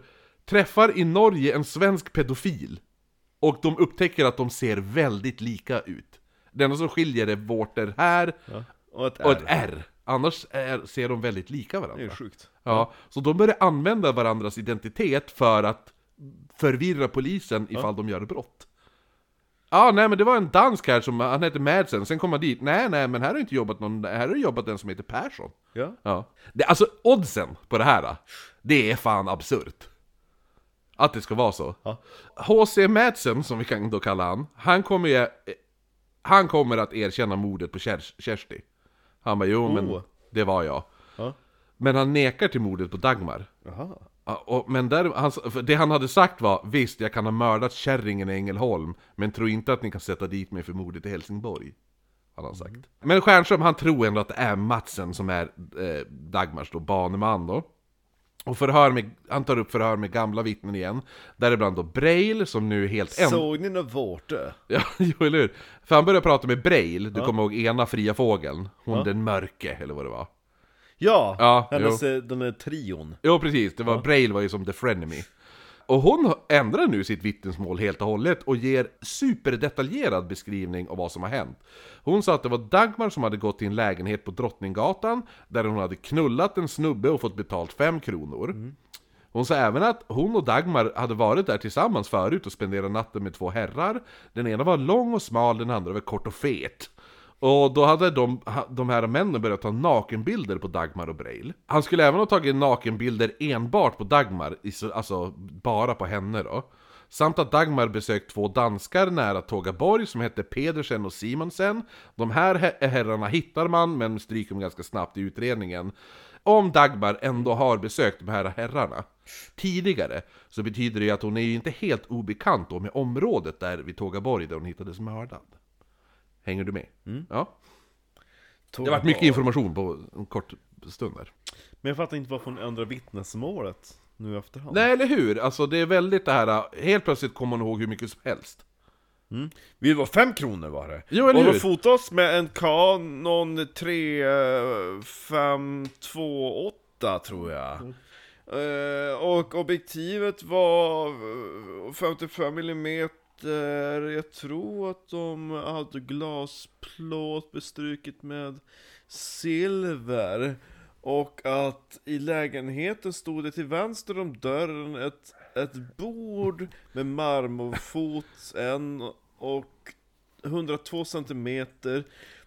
träffar i Norge en svensk pedofil. Och de upptäcker att de ser väldigt lika ut. Det enda som skiljer är vårtor här ja. Och ett och ett R. Annars är, ser de väldigt lika Det är varandra. ju sjukt. Ja, så de börjar använda varandras identitet för att förvirra polisen ifall de gör brott. Ja, nej men det var en dansk här som, han hette Madsen, sen kom han dit, nej nej men här har inte jobbat någon, här har jobbat en som heter Persson. Ja. Ja. Det, alltså oddsen på det här, det är fan absurt. Att det ska vara så. Ja. H.C. Madsen, som vi kan då kalla han, han kommer ju, han kommer att erkänna mordet på Kers- Kersti. Han bara, jo men Oh. det var jag. Ja. Men han nekar till mordet på Dagmar. Jaha. Ja, och, men där, han, det han hade sagt var Visst, jag kan ha mördat kärringen i Ängelholm Men tro inte att ni kan sätta dit mig för mordet i Helsingborg han sagt Men Stjernström, han tror ändå att det är Matsen som är eh, Dagmars då, baneman då och förhör med, han tar upp förhör med gamla vittnen igen Däribland då Braille som nu är helt en... Såg ni något vårte? Ja, jo eller hur? För han börjar prata med Braille, du kommer ihåg ena fria fågeln Hon Ja. den mörke, eller vad det var Ja, Ja, hennes, eh, den där trion. Jo precis, det var Braille var ju som the frenemy Och hon ändrar nu sitt vittnesmål helt och hållet och ger superdetaljerad beskrivning av vad som har hänt. Hon sa att det var Dagmar som hade gått till en lägenhet på Drottninggatan där hon hade knullat en snubbe och fått betalt 5 kronor. Hon sa även att hon och Dagmar hade varit där tillsammans förut och spenderat natten med två herrar. Den ena var lång och smal, den andra var kort och fet. Och då hade de, de här männen börjat ta nakenbilder på Dagmar och Breil. Han skulle även ha tagit nakenbilder enbart på Dagmar, alltså bara på henne då. Samt att Dagmar besökt två danskar nära Tågaborg som hette Pedersen och Simonsen. De här herrarna hittar man, men stryker dem ganska snabbt i utredningen. Om Dagmar ändå har besökt de här herrarna tidigare, så betyder det ju att hon är ju inte helt obekant då med området där vid Tågaborg där hon hittades mördad. Hänger du med? Ja. Det har varit mycket information på en kort stund där. Men jag fattar inte varför hon ändrar vittnesmålet nu efterhand. Nej, eller hur? Alltså det är väldigt det här, helt plötsligt kommer hon ihåg hur mycket som helst. Vi var fem kronor var det. Jo, eller och de hur? fotas med en Canon 3528 tror jag. Mm. Eh, och objektivet var eh, 55 mm Jag tror att de hade glasplåt bestruket med silver. Och att i lägenheten stod det till vänster om dörren ett ett bord med marmorfot, en och 102 centimeter.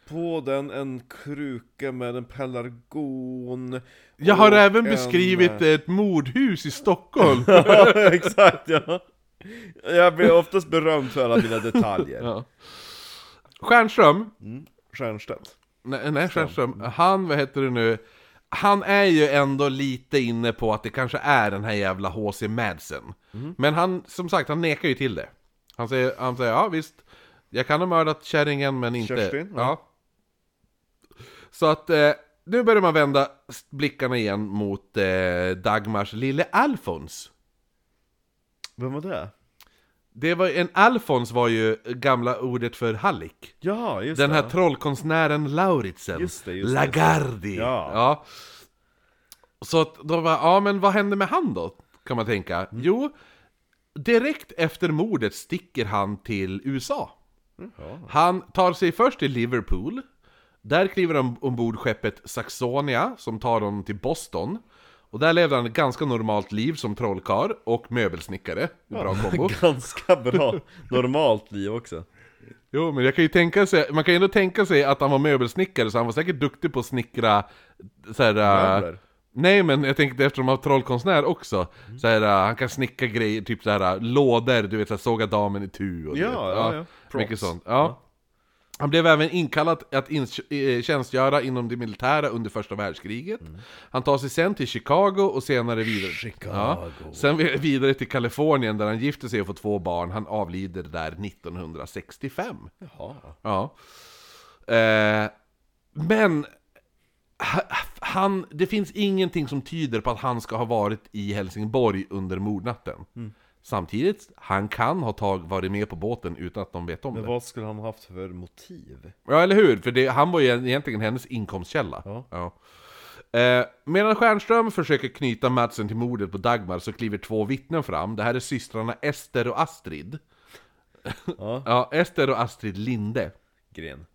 På den en kruka med en pelargon. Jag har även en- beskrivit ett mordhus i Stockholm. ja, exakt ja. Jag blir oftast berömd för alla mina detaljer. ja. Stjernström, Mm. Stiernstedt. nej, nej Stjernström, han, vad heter det nu? Han är ju ändå lite inne på att det kanske är den här jävla H.C. Madsen. Men han, som sagt, han nekar ju till det. Han säger, han säger ja visst, jag kan ha mördat kärringen men inte... Kerstin, ja. ja. Så att eh, nu börjar man vända blickarna igen mot eh, Dagmars lille Alfons. Vem var det? Det var, en Alfons var ju gamla ordet för hallick. Ja, just Den det. här trollkonstnären Lauritsen. Just det, just. Lagardi. Ja. ja. Så att då var, ja men vad hände med han då? Kan man tänka. Mm. Jo, direkt efter mordet sticker han till USA. Ja. Han tar sig först till Liverpool. Där kliver han ombord skeppet Saxonia som tar honom till Boston. Och där levde han ett ganska normalt liv som trollkarl och möbelsnickare. Bra kombo. Ganska bra. Normalt liv också. Jo, men jag kan ju tänka sig, man kan ju ändå tänka sig att han var möbelsnickare, så han var säkert duktig på att snickra så här, äh, Möbler. Nej men jag tänkte eftersom han var trollkonstnär också, så här, äh, han kan snicka grejer, typ så här äh, lådor, du vet så här, såga damen i tu och Ja, vet, ja, ja. Mycket Props. sånt, ja. Han blev även inkallad att in, eh, tjänstgöra inom det militära under första världskriget. Han tar sig sen till Chicago och senare vidare. Chicago. Sen vi- vidare till Kalifornien där han gifter sig och får två barn. Han avlider där 1965. Jaha. Ja. Eh, men ha- han, det finns ingenting som tyder på att han ska ha varit i Helsingborg under mordnatten. Samtidigt, han kan ha tag, varit med på båten utan att de vet om Men det. vad skulle han ha haft för motiv? Ja, eller hur? För det, han var ju egentligen hennes inkomstkälla. Ja. Eh, medan Stjernström försöker knyta Madsen till mordet på Dagmar så kliver två vittnen fram. Det här är systrarna Ester och Astrid. Ja. Ja, Ester och Astrid Linde. Gren.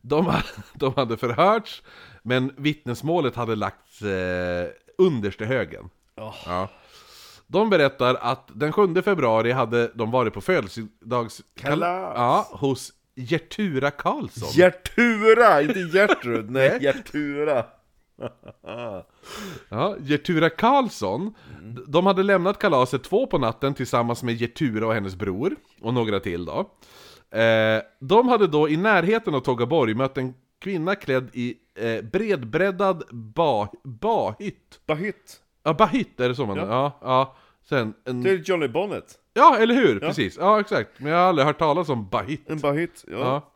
De, de hade förhörts, men vittnesmålet hade lagts eh, underst i högen. Oh. Ja. De berättar att den 7 februari hade de varit på födelsedags... Kalas! Ja, hos Gertura Karlsson. Gertura! Inte Gertrud, nej Gertura! Ja, Gertura Karlsson, d- de hade lämnat kalaset två på natten tillsammans med Gertura och hennes bror, och några till då. Eh, de hade då i närheten av Tågaborg mött en kvinna klädd i eh, bredbreddad ba, bahytt. Bahytt! Ja, bahytt är det så man... Ja. Ja. ja, Sen en... Det är Johnny Bonnet. Ja, eller hur? Precis. Ja, exakt. Men jag har aldrig hört talas om bahytt. En bahytt, ja. Ja.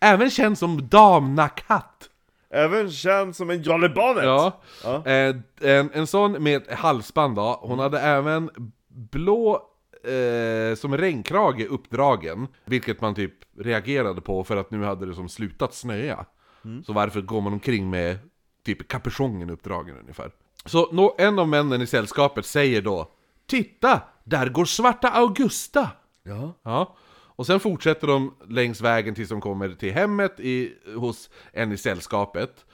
Även känd som damnakatt. Även känd som en Johnny Bonnet! Ja. Ja. Eh, en, en sån med halsband då. Hon hade även blå eh, som regnkrage uppdragen. Vilket man typ reagerade på för att nu hade det som slutat snöa. Så varför går man omkring med typ kapuschongen uppdragen ungefär? Så en av männen i sällskapet säger då Titta! Där går svarta Augusta! Ja. Ja, och sen fortsätter de längs vägen tills de kommer till hemmet i, hos en i sällskapet.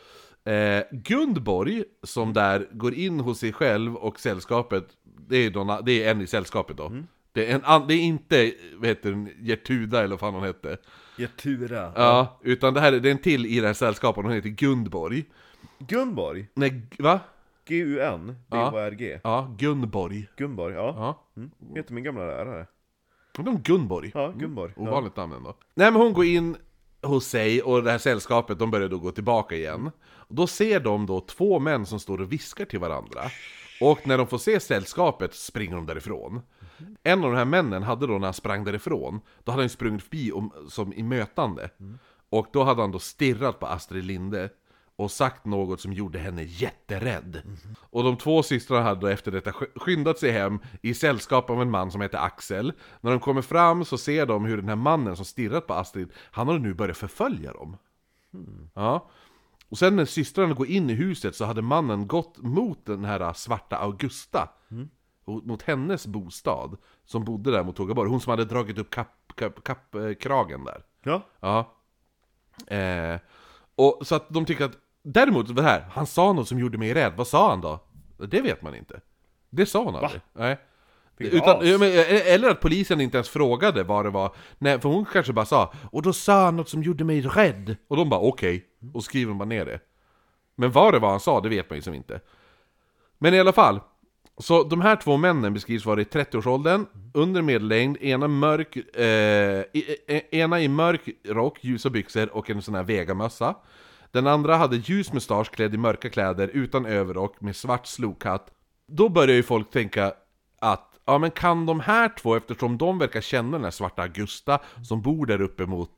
Eh, Gundborg, som där går in hos sig själv och sällskapet, det är, då, det är en i sällskapet då. Det, är en, det är inte, vad heter den, Gertuda eller vad fan hon hette. Gertura. Ja, utan det här är det är en till i det här sällskapet, hon heter Gundborg. Gunborg. Nej, va? G-U-N, B-O-R-G. Ja, Gunborg. Gunborg, ja. Ja, Mm. Heter min gamla lärare. de Gunborg. Ja, Gunborg. Ja. Ovanligt namn ändå. Nej men hon går in hos sig och det här sällskapet, de börjar då gå tillbaka igen. Och då ser de då två män som står och viskar till varandra. Och när de får se sällskapet springer de därifrån. En av de här männen hade då när han sprang därifrån, då hade han sprungit förbi om, som i mötande. Och då hade han då stirrat på Astrid Linde och sagt något som gjorde henne jätterädd. Och de två systrarna hade då efter detta sk- skyndat sig hem i sällskap av en man som heter Axel. När de kommer fram så ser de hur den här mannen som stirrat på Astrid, han har nu börjat förfölja dem. Ja. Och sen när systrarna går in i huset så hade mannen gått mot den här svarta Augusta. Och Mot hennes bostad, som bodde där mot Tågaborg. Hon som hade dragit upp kapp, kapp, kapp, eh, kragen där. Ja. Ja. Eh, och så att de tycker att, däremot det här, han sa något som gjorde mig rädd, vad sa han då? Det vet man inte. Det sa hon aldrig. Nej. Utan, men, eh, eller att polisen inte ens frågade vad det var. Nej, för hon kanske bara sa Och då sa han något som gjorde mig rädd. Och de bara okej. Och skriver bara ner det. Men vad det var han sa, det vet man ju som inte. Men i alla fall. Så de här två männen beskrivs vara i 30-årsåldern, under medellängd, ena, mörk, eh, eh, ena i mörk rock, ljusa byxor och en sån här vegamössa. Den andra hade ljus mustasch klädd i mörka kläder utan överrock med svart slokhatt. Då börjar ju folk tänka att, ja men kan de här två, eftersom de verkar känna den här svarta Augusta som bor där uppe mot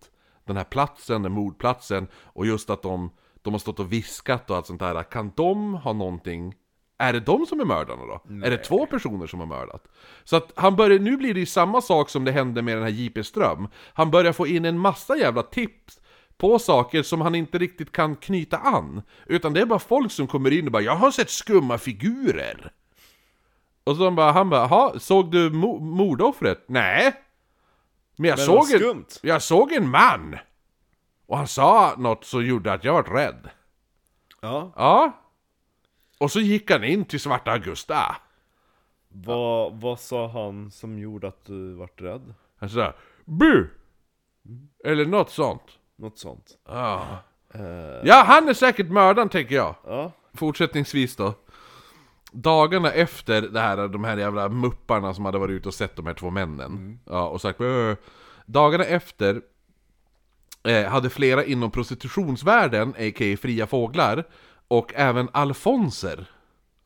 den här platsen, den mordplatsen, och just att de, de har stått och viskat och allt sånt där, kan de ha någonting är det de som är mördarna då? Är det två personer som har mördat? Så att han börjar, nu blir det ju samma sak som det hände med den här J.P. Ström. Han börjar få in en massa jävla tips på saker som han inte riktigt kan knyta an. Utan det är bara folk som kommer in och bara 'Jag har sett skumma figurer' Och så de bara, han bara 'Jaha, såg du mo- mordoffret?' 'Nej' Men jag Men såg en, skumt. jag såg en man! Och han sa något som gjorde att jag var rädd. Ja. Ja. Och så gick han in till Svarta Augusta. Vad, vad sa han som gjorde att du vart rädd? Han sa Bu! Eller något sånt. Något sånt. Ja. Eh, ja, han är säkert mördaren tänker jag. ja. Fortsättningsvis då. Dagarna efter det här, de här jävla mupparna som hade varit ute och sett de här två männen. Ja, och sagt "Äh." Dagarna efter eh, hade flera inom prostitutionsvärlden, a.k.a. fria fåglar, och även alfonser,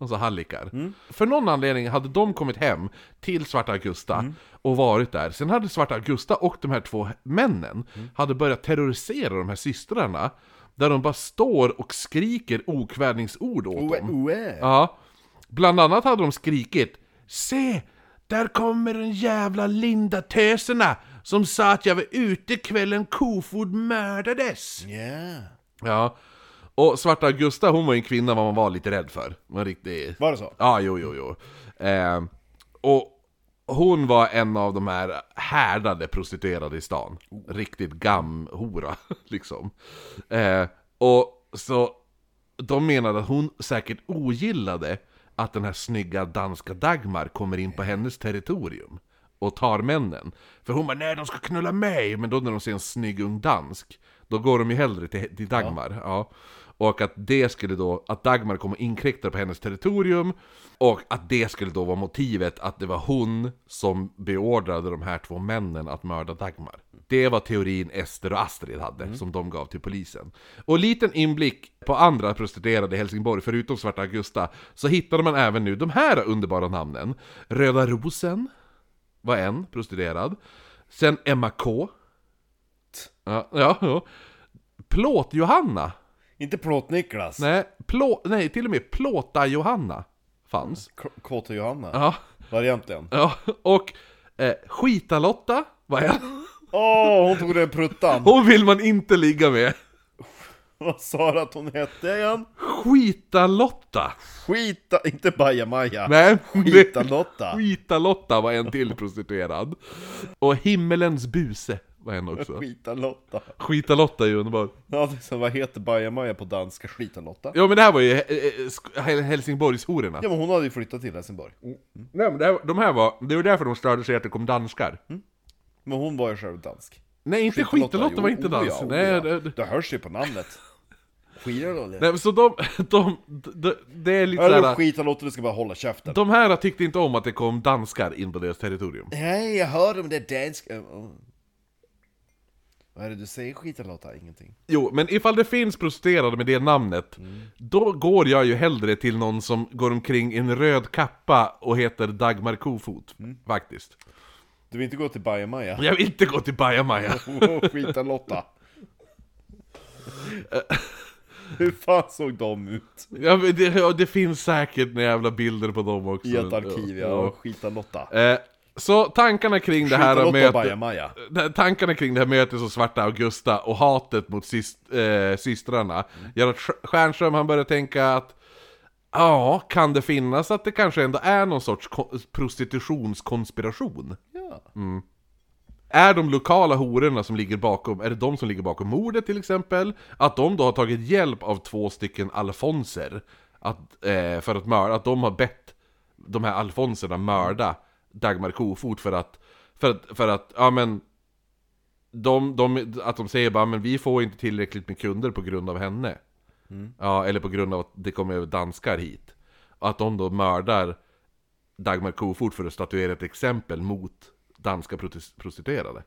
alltså hallikar. För någon anledning hade de kommit hem till Svarta Augusta och varit där. Sen hade Svarta Augusta och de här två männen hade börjat terrorisera de här systrarna. Där de bara står och skriker okvädningsord åt Oe, dem. oe. Ja. Bland annat hade de skrikit Se! Där kommer den jävla linda töserna som sa att jag var ute kvällen Kofod mördades. Ja. Ja. Och Svarta Augusta, hon var ju en kvinna vad man var lite rädd för. Var riktigt... Var det så? Ja, jo, jo, jo. Eh, och hon var en av de här härdade prostituerade i stan. Riktigt gamhora, liksom. Eh, och så de menade att hon säkert ogillade att den här snygga danska Dagmar kommer in på hennes territorium och tar männen. För hon bara 'Nej, de ska knulla mig!' Men då när de ser en snygg ung dansk, då går de ju hellre till, till Dagmar. Ja. Och att det skulle då, att Dagmar kommer inkräkta på hennes territorium och att det skulle då vara motivet att det var hon som beordrade de här två männen att mörda Dagmar. Det var teorin Ester och Astrid hade, som de gav till polisen. Och liten inblick på andra prostituerade i Helsingborg, förutom Svarta Augusta, så hittade man även nu de här underbara namnen. Röda Rosen var en prostituerad. Sen Emma K. Ja, ja, ja. Plåt-Johanna. Inte Plåt-Niklas. Nej, plå, nej, till och med Plåta-Johanna fanns. K- Kåta-Johanna. Ja, Varianten. ja. och eh, Skita-Lotta var en. Åh, hon tog den pruttan! Hon vill man inte ligga med. Vad sa du att hon hette igen? Skita-Lotta. Skita, inte Bajamaja. Nej, Skita-Lotta. Skita-Lotta var en till prostituerad. Och Himmelens buse var en också. Skita-Lotta. Skita-Lotta är ju underbar. Ja, så, vad heter Bajamaja på danska? Skita-Lotta? Ja men det här var ju eh, eh, Helsingborgshororna. Ja men hon hade ju flyttat till Helsingborg. Nej men det här, de här var, det var därför de störde sig att det kom danskar. Men hon var ju själv dansk. Nej inte Skita-Lotta var inte Jo, dans. ja, Nej, ja. det, det, hörs ju på namnet. Skita-Lotta. nej men så de, de, de, det är lite såhär skita-Lotta, du ska bara hålla käften. De här tyckte inte om att det kom danskar in på deras territorium. Nej, jag hör om det danska... Vad är det du säger skita-Lotta? Ingenting. Jo, men ifall det finns prostituerade med det namnet, då går jag ju hellre till någon som går omkring i en röd kappa och heter Dagmar Kofot, faktiskt. Du vill inte gå till Bajamaja? Jag vill inte gå till Bajamaja. Oh, skita-Lotta. Hur fan såg de ut? Ja, det, ja, det finns säkert några jävla bilder på dem också. I ett arkiv, ja. Skita-Lotta. Eh, så tankarna kring det här mötet... Tankarna kring det här mötet som Svarta Augusta och hatet mot syst, eh, systrarna gör att Stjernström han börjar tänka att Ja, kan det finnas att det kanske ändå är någon sorts ko- prostitutionskonspiration? Ja. Är de lokala hororna som ligger bakom, är det de som ligger bakom mordet till exempel? Att de då har tagit hjälp av två stycken alfonser att, eh, för att mörda, att de har bett de här alfonserna mörda Dagmar Kofot för att, för att, för att, ja men de, de, att de säger bara men vi får inte tillräckligt med kunder på grund av henne. Ja, eller på grund av att det kommer danskar hit. Och att de då mördar Dagmar Kofot för att statuera ett exempel mot danska prostituerade.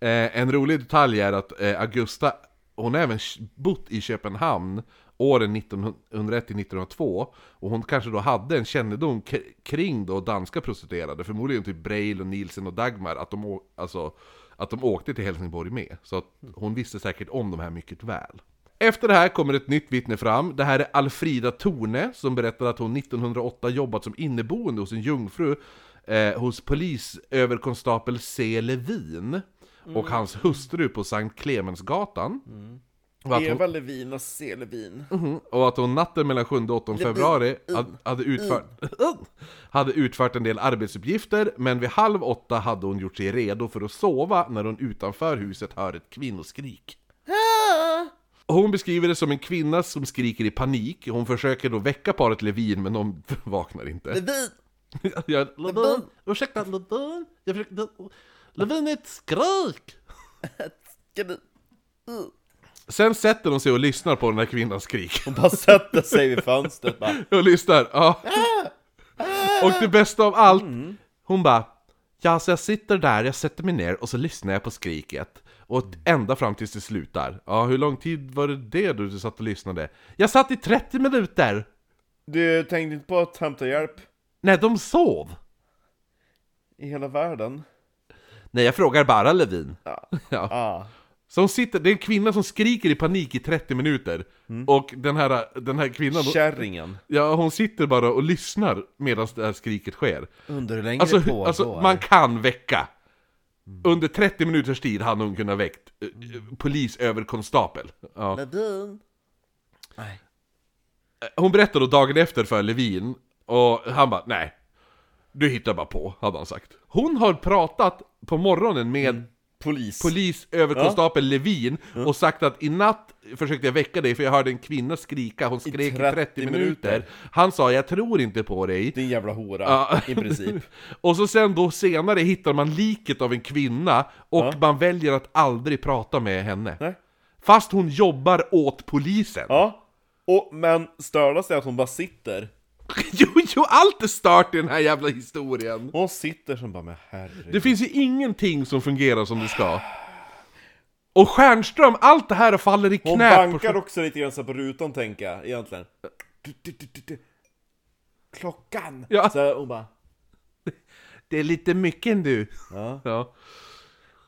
Eh, en rolig detalj är att eh, Augusta, hon har även bott i Köpenhamn åren 1901-1902 och hon kanske då hade en kännedom kring då danska prostituerade, förmodligen typ Breil och Nielsen och Dagmar, att de, alltså, att de åkte till Helsingborg med. Så att hon visste säkert om de här mycket väl. Efter det här kommer ett nytt vittne fram. Det här är Alfrida Torne som berättar att hon 1908 jobbat som inneboende hos en jungfru eh, hos polisöverkonstapel C. Levin och hans hustru på Sankt Clemensgatan. Att hon, Eva Levin och C. Levin. Mhm. och att hon natten mellan 7 och 8 februari hade, hade, utfört, hade utfört en del arbetsuppgifter, men vid halv åtta hade hon gjort sig redo för att sova när hon utanför huset hör ett kvinnoskrik. Hon beskriver det som en kvinna som skriker i panik, hon försöker då väcka paret Levin men de vaknar inte. Levin! Ja, Levin, ursäkta Levin, jag försökte... Levin är ett skrik! Ska du... Sen sätter de sig och lyssnar på den här kvinnans skrik. Hon bara sätter sig vid fönstret bara. Och lyssnar, ja. Och det bästa av allt, hon bara Ja, så jag sitter där, jag sätter mig ner och så lyssnar jag på skriket. Och ända fram tills det slutar. Ja, hur lång tid var det det du satt och lyssnade? Jag satt i 30 minuter! Du tänkte inte på att hämta hjälp Nej, de sov! i hela världen? Nej, jag frågar bara Levin. Ja. Ja. Ah. Så hon sitter, det är en kvinna som skriker i panik i 30 minuter. Och den här, den här kvinnan, Kärringen. ja hon sitter bara och lyssnar medan det här skriket sker. Under hur länge Alltså, det pågår. alltså man kan väcka. Under 30 minuters tid hade hon kunnat väckt eh, eh, polisöverkonstapel. Ja. Levin. Nej. Hon berättade då dagen efter för Levin, och han bara nej. Du hittar bara på, hade han sagt. Hon har pratat på morgonen med Polis. polisöverkonstapel Levin och sagt att i natt försökte jag väcka dig för jag hörde en kvinna skrika, hon skrek i 30, 30 minuter. minuter. Han sa jag tror inte på dig. Din jävla hora, Ja. i princip. Och så sen då senare hittar man liket av en kvinna och Ja. man väljer att aldrig prata med henne. Nej. Fast hon jobbar åt polisen. Ja. Och, men stördas är att hon bara sitter. Jo, jo, allt är stört i den här jävla historien. Hon sitter som bara, men herregud. Det finns ju ingenting som fungerar som det ska. Och Stjernström, allt det här faller i Hon knät bankar också lite grann så på rutan tänker jag, egentligen. Du, du, du, du, du. Klockan! Ja. Så hon bara, Det är lite mycket du. ja. Ja.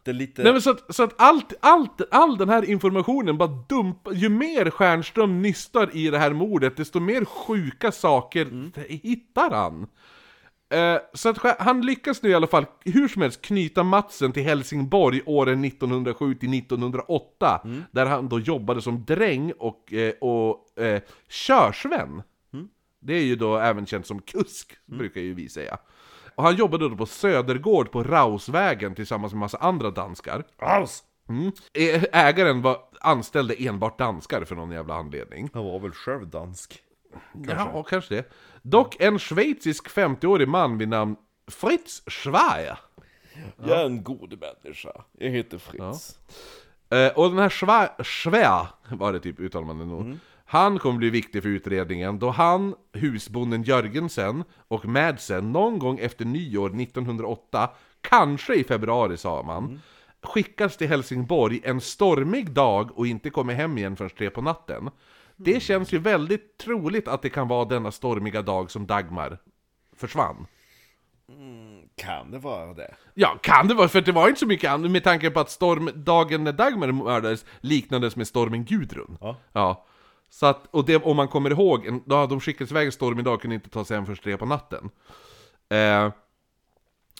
Det lite... Nej men så att, så att allt, allt, all den här informationen bara dumpar, ju mer Stjernström nystar i det här mordet, desto mer sjuka saker hittar han. Eh, så att han lyckas nu i alla fall, hur som helst, knyta Matsen till Helsingborg åren 1907 till 1908, där han då jobbade som dräng och, eh, och eh, körsvän. Det är ju då även känt som kusk, brukar ju vi säga. Och han jobbade då på Södergård på Rausvägen tillsammans med massa andra danskar. Aus! Mm. Ägaren var anställde enbart danskar för någon jävla anledning. Han var väl själv dansk. Ja, och kanske det. Dock en schweizisk 50-årig man vid namn Fritz Schweier. Jag är en god människa. Jag heter Fritz. Eh, och den här Schwer, var det typ uttalar man det nog. Han kommer bli viktig för utredningen då han, husbonden Jörgensen och Madsen någon gång efter nyår 1908, kanske i februari sa man, skickas till Helsingborg en stormig dag och inte kommer hem igen förrän tre på natten. Det känns ju väldigt troligt att det kan vara denna stormiga dag som Dagmar försvann. Kan det vara det? Ja, kan det vara, för det var inte så mycket annat med tanke på att stormdagen när Dagmar mördades liknades med stormen Gudrun. Ja. Ja. Så att, och det, om man kommer ihåg, en, då de skickades iväg en storm idag kunde inte ta sig hem förrän tre på natten. Eh,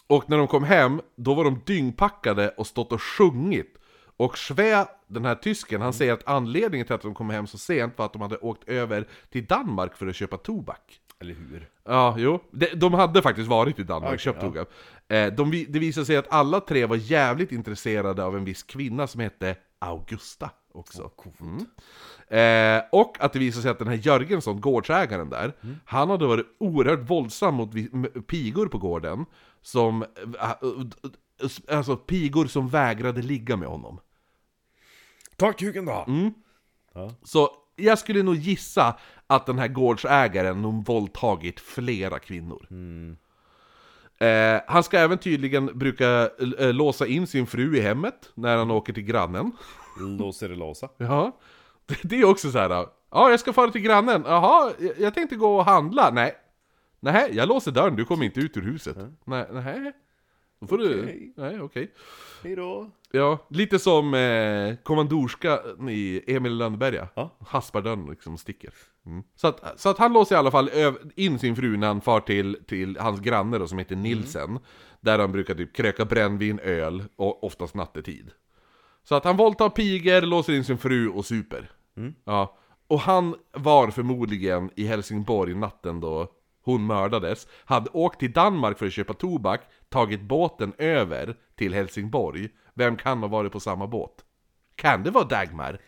och när de kom hem, då var de dyngpackade och stått och sjungit. Och Sve, den här tysken, han säger att anledningen till att de kom hem så sent var att de hade åkt över till Danmark för att köpa tobak. Eller hur? Ja, jo. De, de hade faktiskt varit i Danmark, Okej, köpt ja. tobak. Eh, de, det visade sig att alla tre var jävligt intresserade av en viss kvinna som hette Augusta. Också. Coolt. Eh, och att det visar sig att den här Jörgensson, gårdsägaren där, han hade varit oerhört våldsam mot pigor på gården. Som, eh, eh, alltså pigor som vägrade ligga med honom. Ta kuken då! Mm. Ja. Så jag skulle nog gissa att den här gårdsägaren nog våldtagit flera kvinnor. Eh, han ska även tydligen bruka eh, låsa in sin fru i hemmet när han åker till grannen. Låsa. Ja, det, är också så här. Ja, jag ska fara till grannen. Jaha, jag, tänkte gå och handla. Nej. Nej, jag låser dörren. Du kommer inte ut ur huset. Nej, nej. Då får du... Okej. Nej, okej. Hejdå! Ja, lite som eh, kommandorskan i Emil Lönneberga. Ja. Haspar dörren liksom sticker. Mm. Så, att, så att han låser i alla fall in sin fru när han far till, till hans granne då, som heter Nilsen. Där han brukar typ kröka brännvin, öl och oftast nattetid. Så att han våldtar pigor, låser in sin fru och super. Ja. Och han var förmodligen i Helsingborg natten då hon mördades, hade åkt till Danmark för att köpa tobak, tagit båten över till Helsingborg. Vem kan ha varit på samma båt? Kan det vara Dagmar?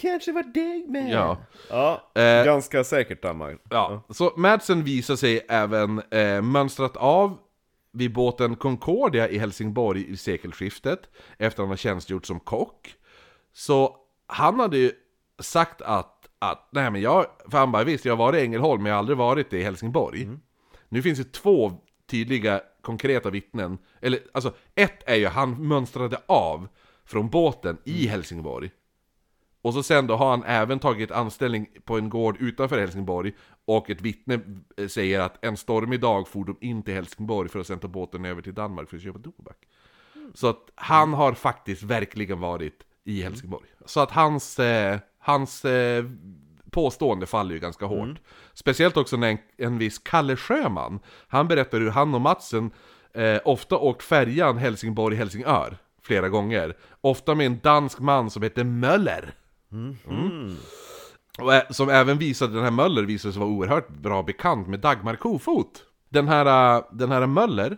Kanske var dig med! Ja. Ja, Eh. ganska säkert Danmark. Ja, så Madsen visar sig även eh, mönstrat av vid båten Concordia i Helsingborg i sekelskiftet, efter han har tjänstgjort som kock. Så han hade ju sagt att, att nej men jag, för han bara visst, jag har varit i Ängelholm men jag har aldrig varit i Helsingborg. Nu finns det två tydliga, konkreta vittnen, eller alltså ett är ju han mönstrade av från båten i Helsingborg. Och så sen då har han även tagit anställning på en gård utanför Helsingborg Och ett vittne eh, säger att en stormig dag for de in till Helsingborg för att sen ta båten över till Danmark för att köpa tobak. Så att han har faktiskt verkligen varit i Helsingborg. Så att hans, eh, hans eh, påstående faller ju ganska hårt. Speciellt också när en, en viss Kalle Sjöman Han berättar hur han och Matsen eh, ofta åkt färjan Helsingborg-Helsingör flera gånger. Ofta med en dansk man som heter Möller. Mm. Och, som även visade, den här Möller visade sig vara oerhört bra bekant med Dagmar Kofot. Den här, den här Möller,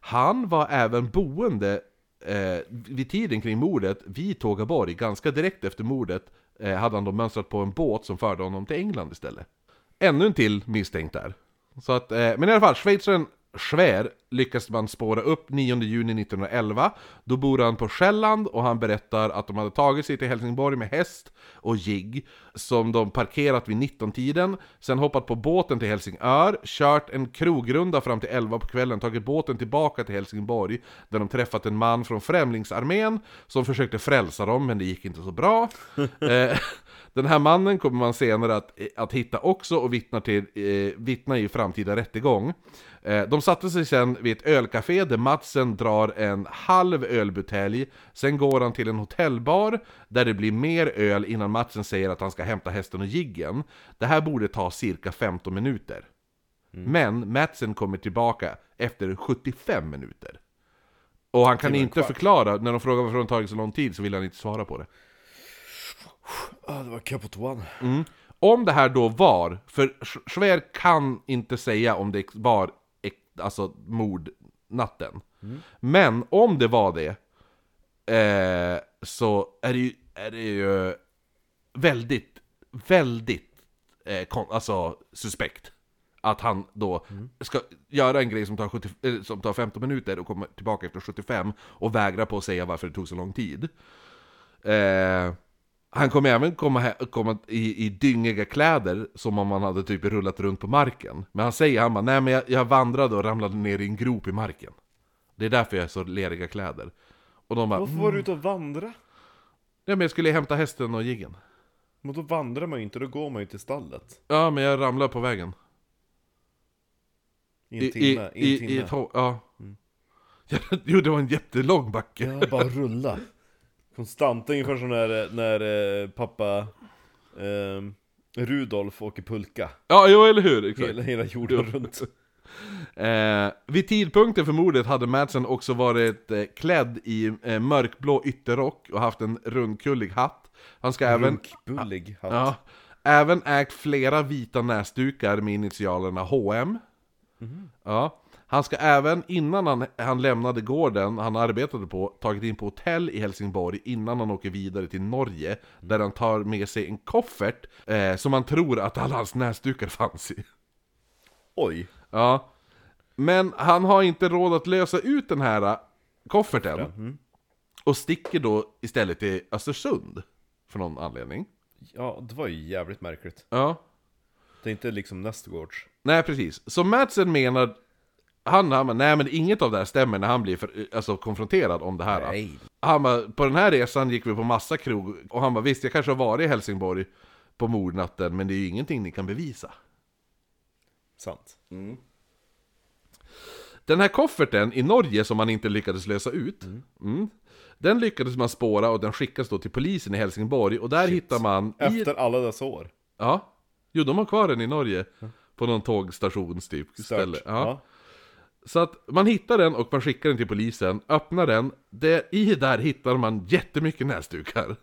han var även boende eh, vid tiden kring mordet vid Tågaborg, ganska direkt efter mordet eh, hade han då mönstrat på en båt som förde honom till England istället. Ännu en till misstänkt där. Så att, eh, men i alla fall, schweizaren Schwer lyckas man spåra upp 9 juni 1911. Då bor han på Själland och han berättar att de hade tagit sig till Helsingborg med häst och jigg som de parkerat vid 19-tiden, sen hoppat på båten till Helsingör, kört en krogrunda fram till 11 på kvällen, tagit båten tillbaka till Helsingborg där de träffat en man från Främlingsarmén som försökte frälsa dem, men det gick inte så bra. den här mannen kommer man senare att, att hitta också och vittna, till, eh, vittna i framtida rättegång. Eh, de satte sig sen vid ett ölcafé där Madsen drar en halv ölbutelj, sen går han till en hotellbar där det blir mer öl innan Madsen säger att han ska hämta hästen och jiggen. Det här borde ta cirka 15 minuter. Men Madsen kommer tillbaka efter 75 minuter. Och han kan inte förklara, när de frågar varför det tagit så lång tid så vill han inte svara på det. Ah, det var på toan. Mm. Om det här då var, för Sch- Schwer kan inte säga om det var alltså mordnatten. Men om det var det, eh, så är det ju, är det ju väldigt, väldigt eh, kon- alltså, suspekt. Att han då ska göra en grej som tar, 70, eh, som tar 15 minuter och kommer tillbaka efter 75 och vägrar på att säga varför det tog så lång tid. Eh, han kommer även komma, komma i, i dyngiga kläder som om han hade typ rullat runt på marken. Men han säger han bara, nej men jag, jag vandrade och ramlade ner i en grop i marken. Det är därför jag har så leriga kläder. Och de bara, Varför mm, var du ute och vandra? nej men jag skulle hämta hästen och jiggen. Men då vandrar man ju inte, då går man ju till stallet. Ja men jag ramlade på vägen. I en timme, i, i, timme. i ett ja. jo det var en jättelång backe. Ja, bara rulla. Konstant, ungefär som när, när eh, pappa ehm, Rudolf åker pulka. Ja, jo eller hur? Exakt. Hela, hela jorden runt. Eh, vid tidpunkten för mordet hade Madsen också varit eh, klädd i eh, mörkblå ytterrock och haft en rundkullig hatt. Han ska även, Runkbullig hatt. ja, även ägt flera vita näsdukar med initialerna HM. Ja. Han ska även, innan han, han lämnade gården han arbetade på, tagit in på hotell i Helsingborg innan han åker vidare till Norge, där han tar med sig en koffert eh, som han tror att alla hans näsdukar fanns i. Oj! Ja. Men han har inte råd att lösa ut den här äh, kofferten. Och sticker då istället till Östersund. För någon anledning. Ja, det var ju jävligt märkligt. Ja. Det är inte liksom nästgårds. Nej, precis. Så Madsen menar... Han, han bara, nej men inget av det här stämmer när han blir för, alltså, konfronterad om det här. Nej. Han bara, på den här resan gick vi på massa krog, och han bara, visst jag kanske har varit i Helsingborg på mordnatten, men det är ju ingenting ni kan bevisa. Sant. Den här kofferten i Norge som man inte lyckades lösa ut, mm, den lyckades man spåra och den skickas då till polisen i Helsingborg, och där hittar man... I, Efter alla dessa år. ja, jo de har kvar den i Norge, på någon tågstations typ, ställe. Stört. Ja. Så att man hittar den och man skickar den till polisen, öppnar den, det, i där hittar man jättemycket näsdukar.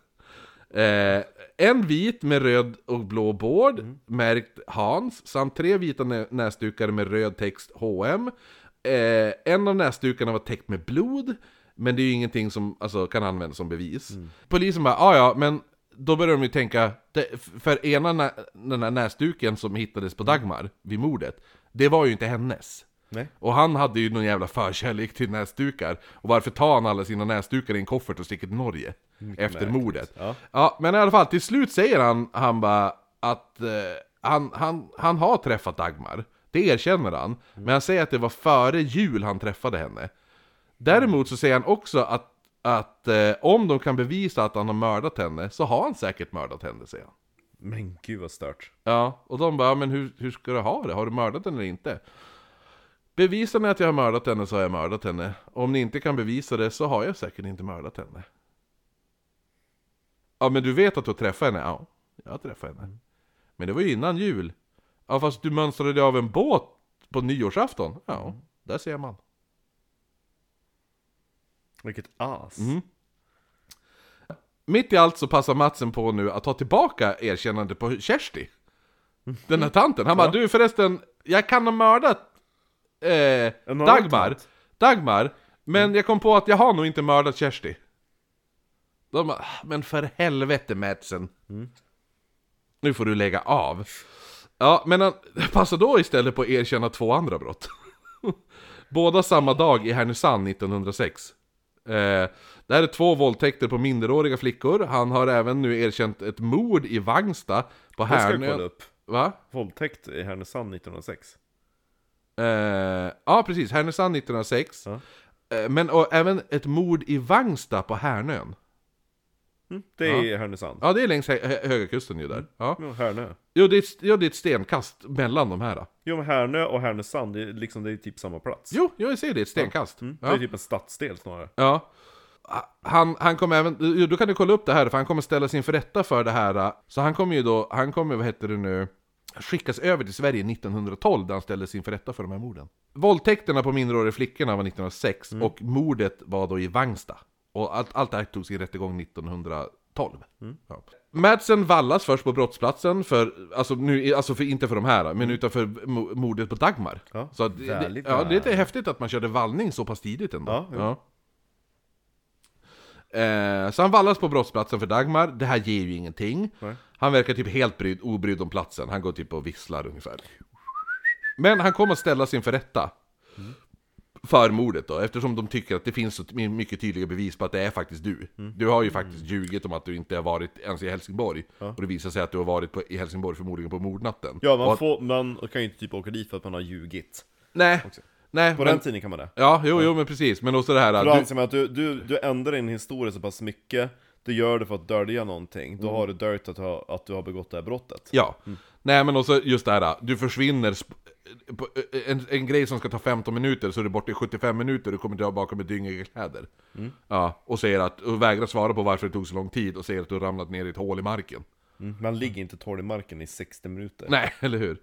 Eh, en vit med röd och blå bård, märkt Hans, samt tre vita nä näsdukar med röd text H&M eh, En av näsdukarna var täckt med blod, men det är ju ingenting som alltså, kan användas som bevis. Polisen bara, "Ah, ja men då börjar de ju tänka, för ena den här näsduken som hittades på Dagmar vid mordet, det var ju inte hennes. Nej. Och han hade ju någon jävla förkärlek till näsdukar. Och varför tar han alla sina näsdukar i en koffert och sticker till Norge? efter märkligt. mordet. Ja. Ja, men i alla fall, till slut säger han, han bara att eh, han, han, han har träffat Dagmar. Det erkänner han. Men han säger att det var före jul han träffade henne. Däremot så säger han också att, att eh, om de kan bevisa att han har mördat henne, så har han säkert mördat henne, säger han. Men gud vad stört. Ja, och de bara, "Ja, men hur, hur ska du ha det? Har du mördat henne eller inte? Bevisar ni att jag har mördat henne så har jag mördat henne. Om ni inte kan bevisa det så har jag säkert inte mördat henne. Ja, men du vet att du har träffat henne? Ja, jag har träffat henne. Men det var ju innan jul. Ja, fast du mönstrade av en båt på nyårsafton? Ja, där ser man. Vilket as. Mm. Mitt i allt så passar Matsen på nu att ta tillbaka erkännandet på Kersti. Den här tanten. Han bara, Ja. du förresten, jag kan ha mördat eh, Dagmar. Dagmar, men jag kom på att jag har nog inte mördat Kersti. De bara, "Ah, men för helvete Madsen. Nu får du lägga av. Ja, men han passar då istället på att erkänna två andra brott. Båda samma dag i Härnösand 1906. Eh, det här är två våldtäkter på minderåriga flickor. Han har även nu erkänt ett mord i Vangsta på Det ska jag kolla Härnö. upp. Va? Våldtäkt i Härnösand 1906. Eh, ja, precis. Härnösand 1906. Ja. Eh, men och, även ett mord i Vangsta på Härnön. Mm, det är i Härnösand. Ja, det är längs hö hö- Höga Kusten ju där. Ja. Ja, Härnö. Jo, det är, ett- jo, det är ett stenkast mellan de här. Jo men Härnö och Härnösand, det är, liksom, det är typ samma plats. Jo, jo jag ser det. Ett stenkast. Mm, det Ja. är typ en stadsdel snarare. Ja. Han, han kommer även, jo, då kan du kolla upp det här, för han kommer ställas inför rätta för det här. Så han kommer ju då, han kommer, vad heter det nu, skickas över till Sverige 1912, där han ställdes inför rätta för de här morden. Våldtäkterna på minderåriga flickorna var 1906, och mordet var då i Vangsta. Och allt, allt det här togs i rättegång 1912. Ja. Madsen vallas först på brottsplatsen, för, alltså, nu, alltså för, inte för de här, men utanför mo- mordet på Dagmar. Ja, så att, det, ja, det är lite häftigt att man körde vallning så pass tidigt ändå. Ja, jo. Eh, så han vallas på brottsplatsen för Dagmar, det här ger ju ingenting. Nej. Han verkar typ helt brydd, obrydd om platsen, han går typ och visslar ungefär. Men han kommer att ställas inför rätta. För mordet då, eftersom de tycker att det finns så my- mycket tydliga bevis på att det är faktiskt du. Du har ju faktiskt ljugit om att du inte har varit ens i Helsingborg. Och det visar sig att du har varit på, i Helsingborg förmodligen på mordnatten. Ja, man, att, får, man kan ju inte typ åka dit för att man har ljugit. Nej, nej. På men, den tiden kan man det. ja, jo, jo, men precis. Men också det här... För då du, anser man att du, du, du ändrar din historia så pass mycket, du gör det för att dölja någonting, då har du döljt att, du har- att du har begått det här brottet. Ja. Nej men också just det här, du försvinner sp- på- en, en grej som ska ta 15 minuter så är du borta i 75 minuter och du kommer tillbaka med dyngiga kläder. Ja, och säger att, och vägrar svara på varför det tog så lång tid och säger att du har ramlat ner i ett hål i marken. Mm. Man ligger inte torr i marken i 60 minuter. Nej, eller hur?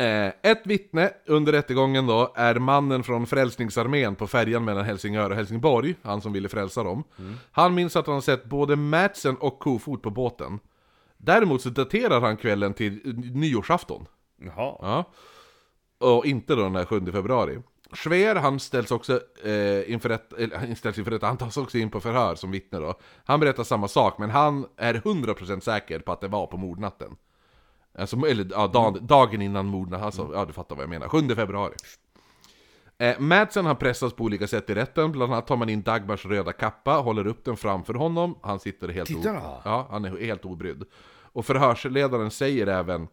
Eh, ett vittne under rättegången då är mannen från Frälsningsarmén på färjan mellan Helsingör och Helsingborg, han som ville frälsa dem. Han minns att han sett både Madsen och Kofot på båten. Däremot så daterar han kvällen till nyårsafton. Jaha. Ja. Och inte då den här 7 februari. Schwer, han ställs också eh, inför ett, eller han ställs inför ett, han tas också in på förhör som vittne då. Han berättar samma sak, men han är 100% säker på att det var på mordnatten. Alltså, eller ja, dag, dagen innan mordnatten, alltså, ja du fattar vad jag menar. 7 februari. Eh, Madsen har pressats på olika sätt i rätten, bland annat tar man in Dagmars röda kappa, håller upp den framför honom, han sitter helt, Titta då. ja, han är helt obrydd. Och förhörsledaren säger även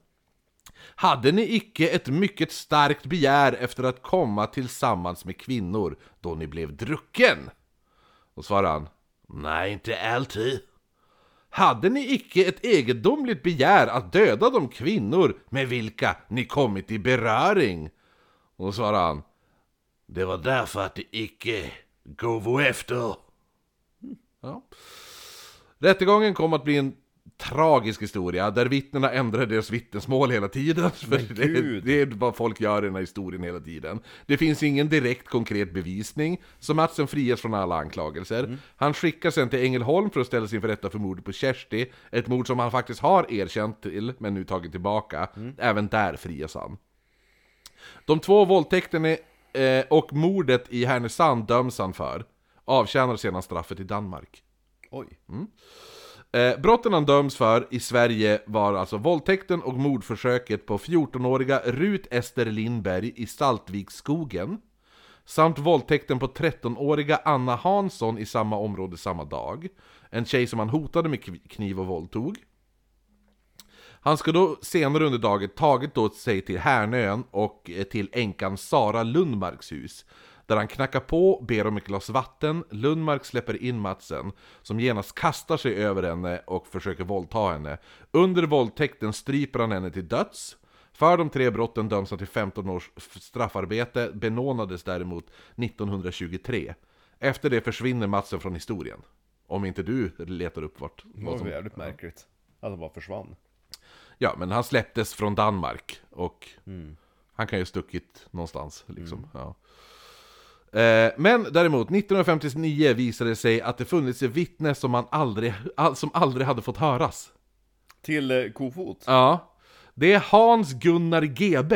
hade ni icke ett mycket starkt begär efter att komma tillsammans med kvinnor då ni blev drucken? Och svarar han Nej, inte alltid. Hade ni icke ett egendomligt begär att döda de kvinnor med vilka ni kommit i beröring? Och då svarade han Det var därför att det icke gåvo efter. Ja. Rättegången kom att bli en tragisk historia där vittnena ändrade deras vittnesmål hela tiden. För det, det är vad folk gör i den här historien hela tiden. Det finns ingen direkt konkret bevisning, så Matsen frias från alla anklagelser. Han skickas sen till Ängelholm för att ställas inför rätta för mordet på Kersti, ett mord som han faktiskt har erkänt till, men nu tagit tillbaka. Även där frias han. De två våldtäkterna eh, och mordet i Härnösand döms han för. Avtjänar sedan straffet i Danmark. Oj. Eh, brotten han döms för i Sverige var alltså våldtäkten och mordförsöket på 14-åriga Rut Ester Lindberg i Saltviksskogen samt våldtäkten på 13-åriga Anna Hansson i samma område samma dag. En tjej som han hotade med kniv och våldtog. Han ska då senare under dagen tagit då sig till Härnön och eh, till änkan Sara Lundmarks hus. Där han knackar på, ber om ett glas vatten, Lundmark släpper in Matsen, som genast kastar sig över henne och försöker våldta henne. Under våldtäkten stryper han henne till döds. För de tre brotten döms han till 15 års straffarbete, benådades däremot 1923. Efter det försvinner Matsen från historien. Om inte du letar upp vart... Det var som- jävligt märkligt. Att det bara försvann. Ja, men han släpptes från Danmark och han kan ju ha stuckit någonstans liksom. Ja. Eh, men däremot, 1959 visade det sig att det funnits ett vittne som, man aldrig, som aldrig hade fått höras. Till eh, Kofot. Ja. Det är Hans Gunnar GB.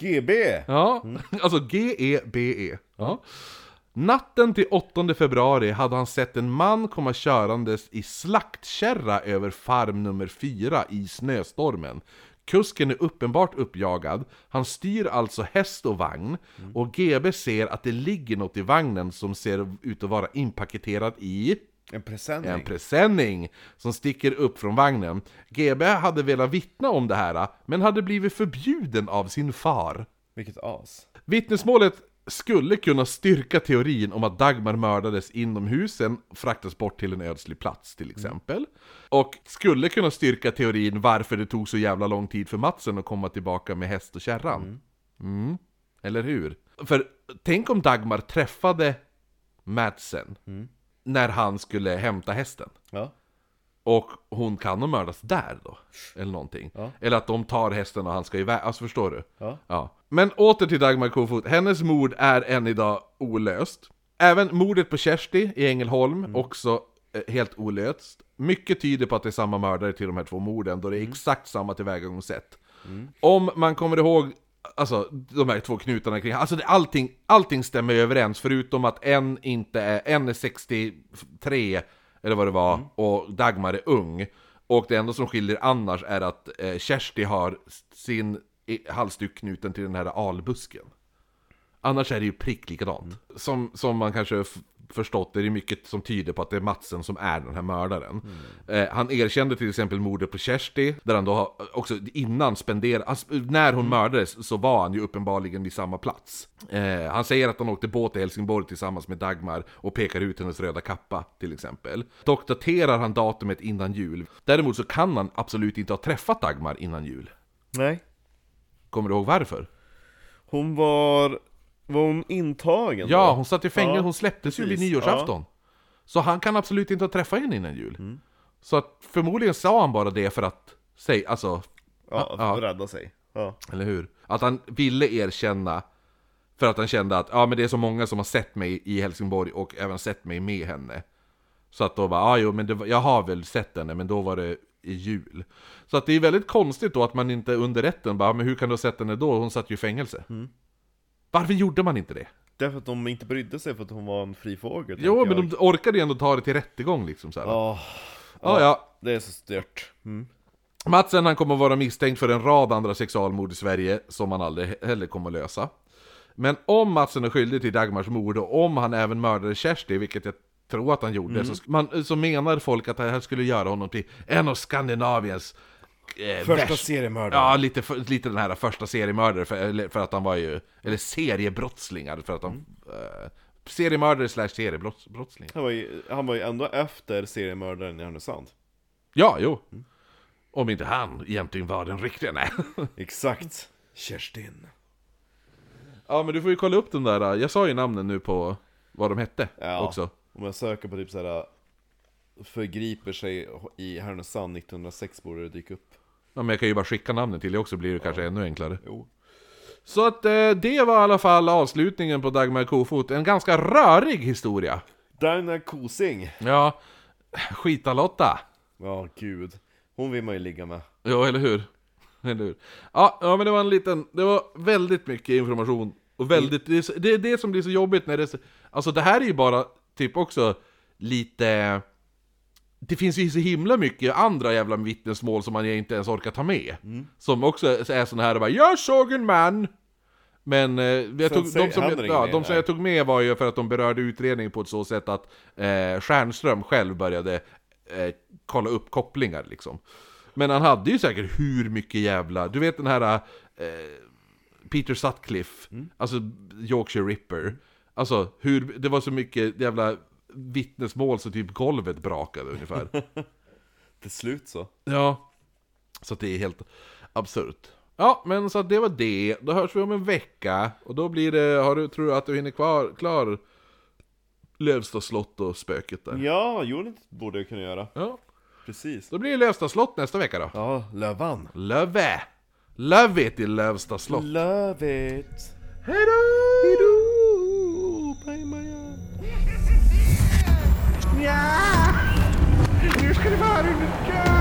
GB! Ja, alltså G-E-B-E. Ja. Natten till 8 februari hade han sett en man komma körandes i slaktkärra över farm nummer 4 i snöstormen. Kusken är uppenbart uppjagad, han styr alltså häst och vagn, och GB ser att det ligger något i vagnen som ser ut att vara inpaketerad i En presenning. en presenning som sticker upp från vagnen. GB hade velat vittna om det här, men hade blivit förbjuden av sin far. Vilket as. Vittnesmålet skulle kunna styrka teorin om att Dagmar mördades inom husen, fraktas bort till en ödslig plats till exempel. Och skulle kunna styrka teorin varför det tog så jävla lång tid för Matsen att komma tillbaka med häst och kärran. Mm. Eller hur? För tänk om Dagmar träffade Madsen när han skulle hämta hästen. Ja. Och hon kan ha mördats där då, eller någonting. Ja. Eller att de tar hästen och han ska iväg, alltså förstår du? Ja. Ja. Men åter till Dagmar Kofot, hennes mord är än idag olöst. Även mordet på Kersti i Ängelholm, också eh, helt olöst. Mycket tyder på att det är samma mördare till de här två morden, då det är exakt samma tillvägagångssätt. Om man kommer ihåg Alltså de här två knutarna kring, alltså det, allting, allting stämmer överens förutom att en inte är, en är 63 eller vad det var, och Dagmar är ung. Och det enda som skiljer annars är att eh, Kersti har sin halsduk knuten till den här albusken. Annars är det ju prick likadant. Som, som man kanske förstått, är det mycket som tyder på att det är Matsen som är den här mördaren. Eh, han erkände till exempel mordet på Kersti, där han då har, också innan spenderade, alltså, när hon mördades så var han ju uppenbarligen vid samma plats. Eh, han säger att han åkte båt till Helsingborg tillsammans med Dagmar och pekar ut hennes röda kappa till exempel. Dock daterar han datumet innan jul. Däremot så kan han absolut inte ha träffat Dagmar innan jul. Nej. Kommer du ihåg varför? Hon var... Var hon intagen Ja, då? hon satt i fängelse, Ja, hon släpptes ju vid precis. nyårsafton. Så han kan absolut inte ha träffat henne innan jul. Mm. Så att förmodligen sa han bara det för att säga, alltså, Ja, Ja. för att rädda sig. Ja. eller hur? Att han ville erkänna, för att han kände att ja men det är så många som har sett mig i Helsingborg och även sett mig med henne. Så att då bara, ja jo men det jag har väl sett henne, men då var det i jul. Så att det är väldigt konstigt då att man inte under rätten bara, men hur kan du ha sett henne då? Hon satt ju i fängelse. Varför gjorde man inte det? Därför att de inte brydde sig för att hon var en fri fågel Jo, men de orkade ju ändå ta det till rättegång liksom så här. Ja, Ja, ja. det är så stört mm. Matsen han kommer att vara misstänkt för en rad andra sexualmord i Sverige som han aldrig heller kommer att lösa. Men om Matsen är skyldig till Dagmars mord och om han även mördade Kersti, vilket jag tror att han gjorde, så, sk- man, så menar folk att det här skulle göra honom till en av Skandinaviens eh, Första värst- seriemördare Ja, lite, för, lite den här första seriemördare, för, för att han var ju, eller seriebrottslingar, för att han, eh, seriemördare slash seriebrottsling. han var, ju, han var ju ändå efter seriemördaren i Härnösand Ja, jo. Om inte han egentligen var den riktiga, nej. Exakt Kerstin Ja men du får ju kolla upp den där, jag sa ju namnen nu på vad de hette Ja. också. Om jag söker på typ såhär Förgriper sig i Härnösand 1906 borde det dyka upp Ja men jag kan ju bara skicka namnen till dig också, blir det kanske ännu enklare. Jo Så att eh, det var i alla fall avslutningen på Dagmar Kofot, en ganska rörig historia. Dagmar Kosing Ja, skita-Lotta. Ja gud Hon vill man ju ligga med Ja, eller hur? Eller hur? Ja, ja, men det var en liten, det var väldigt mycket information. Och väldigt, det är det är det som blir så jobbigt när det Alltså det här är ju bara typ också lite... Det finns ju så himla mycket andra jävla vittnesmål som man inte ens orkar ta med. Som också är såna här bara 'Jag såg en man' Men eh, jag tog, de som, händer ja, de som jag tog med var ju för att de berörde utredningen på ett så sätt att eh, Stjernström själv började eh, kolla upp kopplingar liksom. Men han hade ju säkert hur mycket jävla, du vet den här eh, Peter Sutcliffe, Mm. alltså Yorkshire Ripper. Alltså hur, det var så mycket jävla vittnesmål så typ golvet brakade ungefär. Till slut så Ja. Så det är helt absurt. Ja, men så att det var det. Då hörs vi om en vecka. Och då blir det, har du, tror du att du hinner kvar, klar Lövsta slott och spöket där? Ja, jo det borde jag kunna göra Ja. Precis Då blir det Lövsta slott nästa vecka då. Ja, Lövan Löve! Love it i Lövsta slott. Love it Hejdå! Hejdå! Ja! Nu ska du få höra hur du dör!